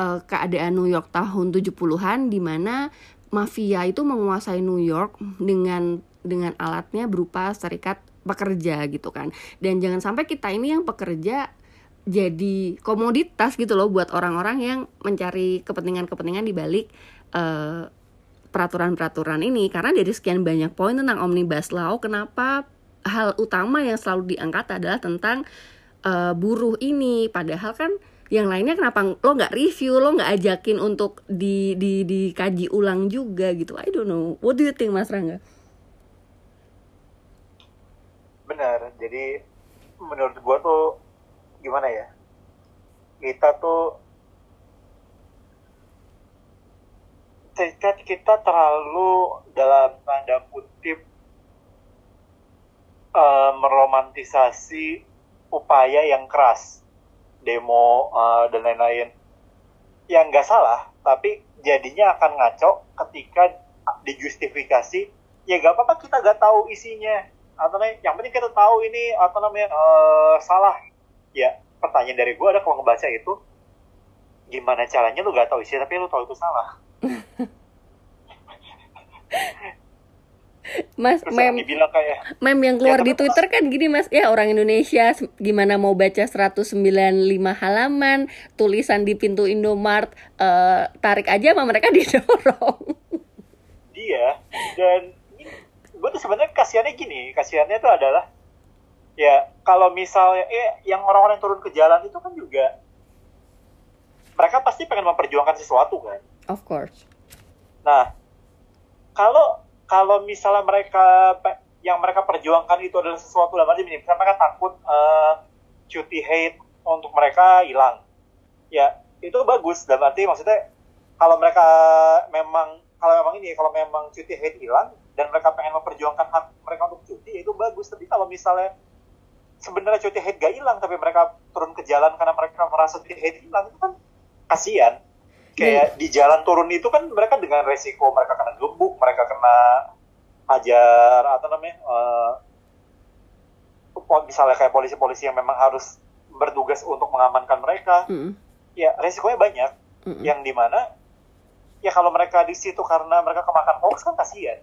uh, keadaan New York tahun 70-an di mana mafia itu menguasai New York dengan dengan alatnya berupa serikat pekerja gitu kan. Dan jangan sampai kita ini yang pekerja jadi komoditas gitu loh buat orang-orang yang mencari kepentingan-kepentingan di balik uh, peraturan-peraturan ini karena dari sekian banyak poin tentang omnibus law kenapa hal utama yang selalu diangkat adalah tentang uh, buruh ini padahal kan yang lainnya kenapa lo nggak review lo nggak ajakin untuk di di dikaji ulang juga gitu. I don't know. What do you think Mas Rangga? Benar. Jadi menurut gua tuh gimana ya? Kita tuh ketika kita terlalu dalam tanda kutip uh, meromantisasi upaya yang keras demo uh, dan lain-lain. Yang nggak salah tapi jadinya akan ngaco ketika dijustifikasi. Ya gak apa-apa kita gak tahu isinya. Atau yang penting kita tahu ini apa namanya uh, salah. Ya pertanyaan dari gue ada kalau ngebaca itu gimana caranya lu gak tahu isinya tapi lu tahu itu salah Mas Terus mem kayak mem yang keluar ya, di Twitter kan gini Mas ya orang Indonesia gimana mau baca 195 halaman tulisan di pintu Indomart uh, tarik aja sama mereka didorong. Dia dan gue tuh sebenarnya kasihannya gini kasihannya tuh adalah ya kalau misalnya eh yang orang-orang turun ke jalan itu kan juga mereka pasti pengen memperjuangkan sesuatu kan. Of course. Nah kalau kalau misalnya mereka yang mereka perjuangkan itu adalah sesuatu dalam arti misalnya mereka takut uh, cuti hate untuk mereka hilang. Ya itu bagus dalam arti maksudnya kalau mereka memang kalau memang ini kalau memang cuti hate hilang dan mereka pengen memperjuangkan hak mereka untuk cuti itu bagus. Tapi kalau misalnya sebenarnya cuti hate gak hilang tapi mereka turun ke jalan karena mereka merasa cuti hate hilang itu kan kasihan kayak hmm. di jalan turun itu kan mereka dengan resiko mereka kena gebuk mereka kena ajar atau namanya uh, misalnya kayak polisi-polisi yang memang harus bertugas untuk mengamankan mereka hmm. ya resikonya banyak hmm. yang di mana ya kalau mereka di situ karena mereka kemakan hoax kan kasihan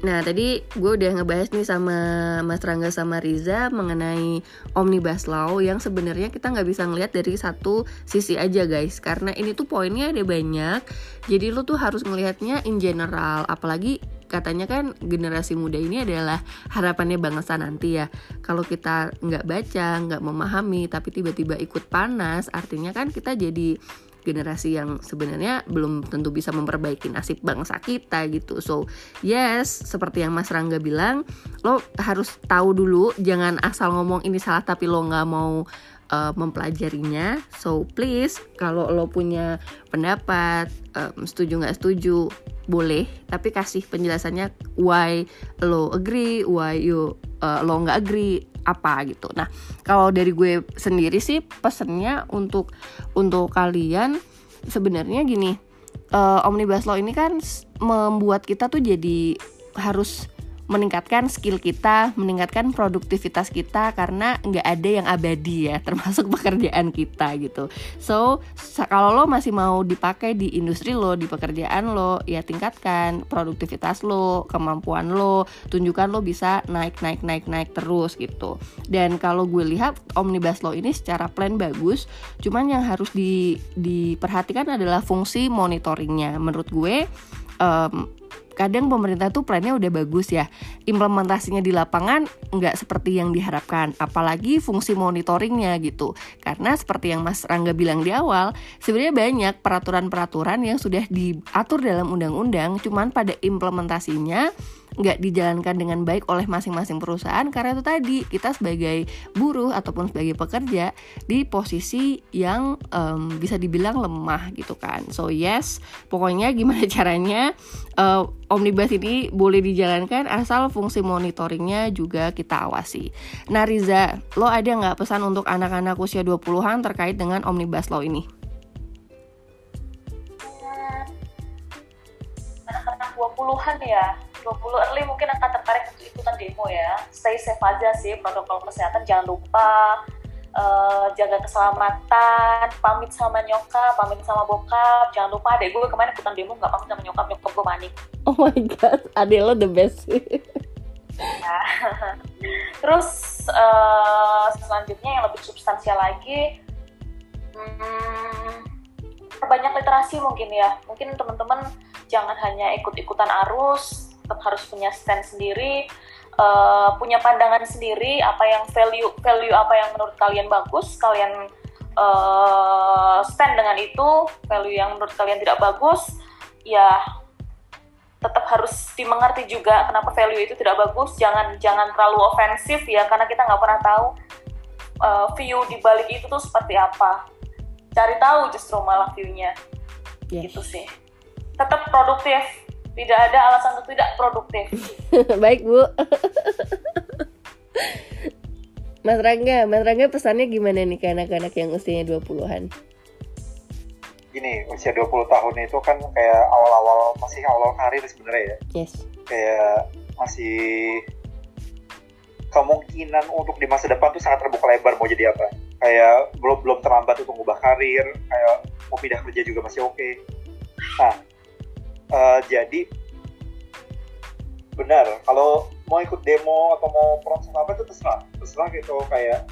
Nah tadi gue udah ngebahas nih sama Mas Rangga sama Riza mengenai Omnibus Law yang sebenarnya kita nggak bisa ngelihat dari satu sisi aja guys. Karena ini tuh poinnya ada banyak. Jadi lo tuh harus ngelihatnya in general. Apalagi katanya kan generasi muda ini adalah harapannya bangsa nanti ya. Kalau kita nggak baca nggak memahami tapi tiba-tiba ikut panas artinya kan kita jadi generasi yang sebenarnya belum tentu bisa memperbaiki nasib bangsa kita gitu. So, yes, seperti yang Mas Rangga bilang, lo harus tahu dulu, jangan asal ngomong ini salah tapi lo nggak mau uh, mempelajarinya. So, please kalau lo punya pendapat, um, setuju nggak setuju, boleh, tapi kasih penjelasannya why lo agree, why you uh, lo nggak agree apa gitu. Nah, kalau dari gue sendiri sih pesennya untuk untuk kalian sebenarnya gini, uh, omnibus law ini kan membuat kita tuh jadi harus meningkatkan skill kita, meningkatkan produktivitas kita karena nggak ada yang abadi ya, termasuk pekerjaan kita gitu. So kalau lo masih mau dipakai di industri lo, di pekerjaan lo, ya tingkatkan produktivitas lo, kemampuan lo, tunjukkan lo bisa naik naik naik naik terus gitu. Dan kalau gue lihat omnibus law ini secara plan bagus, cuman yang harus di, diperhatikan adalah fungsi monitoringnya. Menurut gue um, kadang pemerintah tuh plannya udah bagus ya. Implementasinya di lapangan nggak seperti yang diharapkan apalagi fungsi monitoringnya gitu. Karena seperti yang Mas Rangga bilang di awal sebenarnya banyak peraturan-peraturan yang sudah diatur dalam undang-undang cuman pada implementasinya nggak dijalankan dengan baik oleh masing-masing perusahaan karena itu tadi kita sebagai buruh ataupun sebagai pekerja di posisi yang um, bisa dibilang lemah gitu kan so yes pokoknya gimana caranya uh, omnibus ini boleh dijalankan asal fungsi monitoringnya juga kita awasi nah Riza lo ada nggak pesan untuk anak-anak usia 20-an terkait dengan omnibus law ini? 20-an ya 20 early mungkin akan tertarik untuk ikutan demo ya. Stay safe aja sih protokol kesehatan jangan lupa uh, jaga keselamatan, pamit sama nyokap, pamit sama bokap. Jangan lupa adek gue kemarin ikutan demo nggak pamit sama nyokap, nyokap gue panik. Oh my god, adek lo the best. ya. Terus uh, selanjutnya yang lebih substansial lagi, hmm, perbanyak literasi mungkin ya. Mungkin teman-teman jangan hanya ikut-ikutan arus, tetap harus punya stand sendiri uh, punya pandangan sendiri apa yang value value apa yang menurut kalian bagus kalian uh, stand dengan itu value yang menurut kalian tidak bagus ya tetap harus dimengerti juga kenapa value itu tidak bagus. Jangan jangan terlalu ofensif ya karena kita nggak pernah tahu uh, view di balik itu tuh seperti apa. Cari tahu justru malah viewnya. Yes. gitu sih tetap produktif tidak ada alasan untuk tidak produktif. Baik, Bu. Mas Rangga, Mas Rangga pesannya gimana nih ke anak-anak yang usianya 20-an? Gini, usia 20 tahun itu kan kayak awal-awal, masih awal karir sebenarnya ya. Yes. Kayak masih kemungkinan untuk di masa depan tuh sangat terbuka lebar mau jadi apa. Kayak belum belum terlambat untuk mengubah karir, kayak mau pindah kerja juga masih oke. Okay. Nah, uh, jadi benar. Kalau mau ikut demo atau mau proses apa itu terserah. Terserah gitu kayak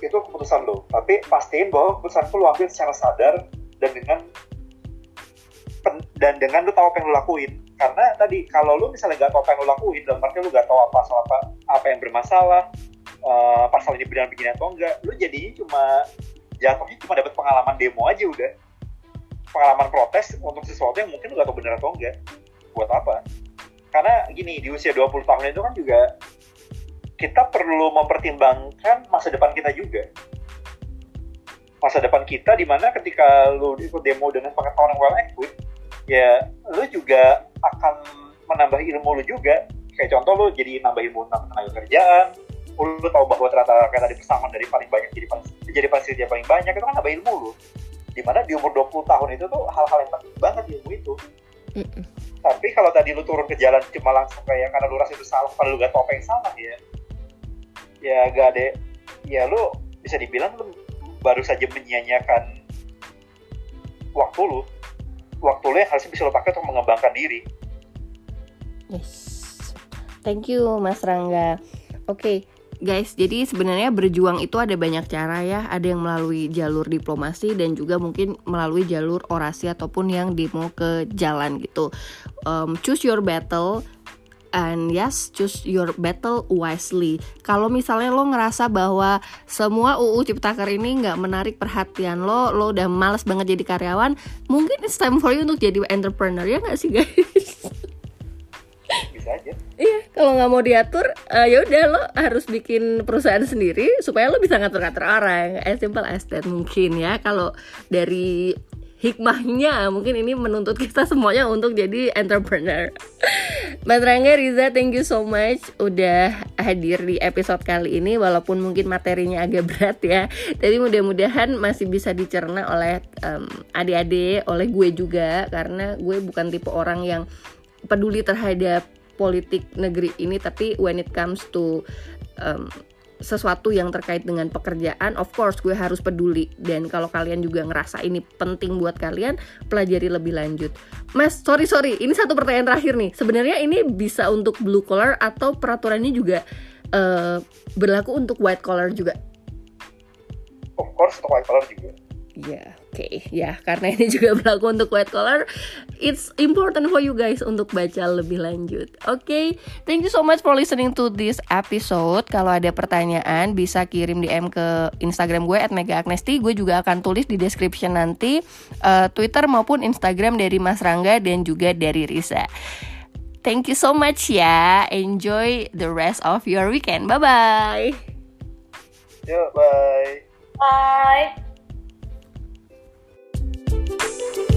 itu keputusan lo tapi pastiin bahwa keputusan lo ambil secara sadar dan dengan dan dengan lo tahu apa yang lo lakuin. Karena tadi kalau lo misalnya nggak tahu apa yang lo lakuin dalam arti lo nggak tahu apa soal apa apa yang bermasalah uh, pasal ini benar begini atau enggak lo jadinya cuma jatuhnya cuma dapat pengalaman demo aja udah pengalaman protes untuk sesuatu yang mungkin nggak tahu benar atau enggak buat apa? Karena gini di usia 20 tahun itu kan juga kita perlu mempertimbangkan masa depan kita juga. Masa depan kita di mana ketika lu ikut demo dengan pengetahuan yang well equipped ya lu juga akan menambah ilmu lu juga. Kayak contoh lu jadi nambah ilmu tentang tenaga kerjaan lu tahu bahwa ternyata kayak tadi pesangon dari paling banyak jadi jadi panitia paling banyak itu kan nambah ilmu lu di mana di umur 20 tahun itu tuh hal-hal yang penting banget ilmu itu. Mm -mm. tapi kalau tadi lu turun ke jalan cuma langsung kayak karena lu rasa itu salah kalau lu gak tau apa yang salah ya. Ya gak ada. Ya lu bisa dibilang lu baru saja menyia-nyiakan waktu lu. Waktu lu yang harusnya bisa lu pakai untuk mengembangkan diri. Yes. Thank you mas Rangga. Oke okay guys, jadi sebenarnya berjuang itu ada banyak cara ya. Ada yang melalui jalur diplomasi dan juga mungkin melalui jalur orasi ataupun yang demo ke jalan gitu. Um, choose your battle and yes choose your battle wisely kalau misalnya lo ngerasa bahwa semua UU Ciptaker ini nggak menarik perhatian lo lo udah males banget jadi karyawan mungkin it's time for you untuk jadi entrepreneur ya nggak sih guys aja iya kalau nggak mau diatur uh, ya udah lo harus bikin perusahaan sendiri supaya lo bisa ngatur-ngatur orang as simple as that mungkin ya kalau dari hikmahnya mungkin ini menuntut kita semuanya untuk jadi entrepreneur. Mas Rangga Riza, thank you so much udah hadir di episode kali ini walaupun mungkin materinya agak berat ya. Tapi mudah-mudahan masih bisa dicerna oleh um, adik-adik, oleh gue juga karena gue bukan tipe orang yang peduli terhadap politik negeri ini tapi when it comes to um, sesuatu yang terkait dengan pekerjaan, of course gue harus peduli. Dan kalau kalian juga ngerasa ini penting buat kalian, pelajari lebih lanjut. Mas, sorry sorry, ini satu pertanyaan terakhir nih. Sebenarnya ini bisa untuk blue collar atau peraturannya juga uh, berlaku untuk white collar juga? Of course untuk white collar juga. Ya, yeah. Okay. Ya, yeah, karena ini juga berlaku untuk white collar, it's important for you guys untuk baca lebih lanjut. Oke, okay? thank you so much for listening to this episode. Kalau ada pertanyaan bisa kirim DM ke Instagram gue @megaagnesti. Gue juga akan tulis di description nanti uh, Twitter maupun Instagram dari Mas Rangga dan juga dari Risa. Thank you so much ya. Enjoy the rest of your weekend. Bye bye. Yo, bye. Bye. Thank you.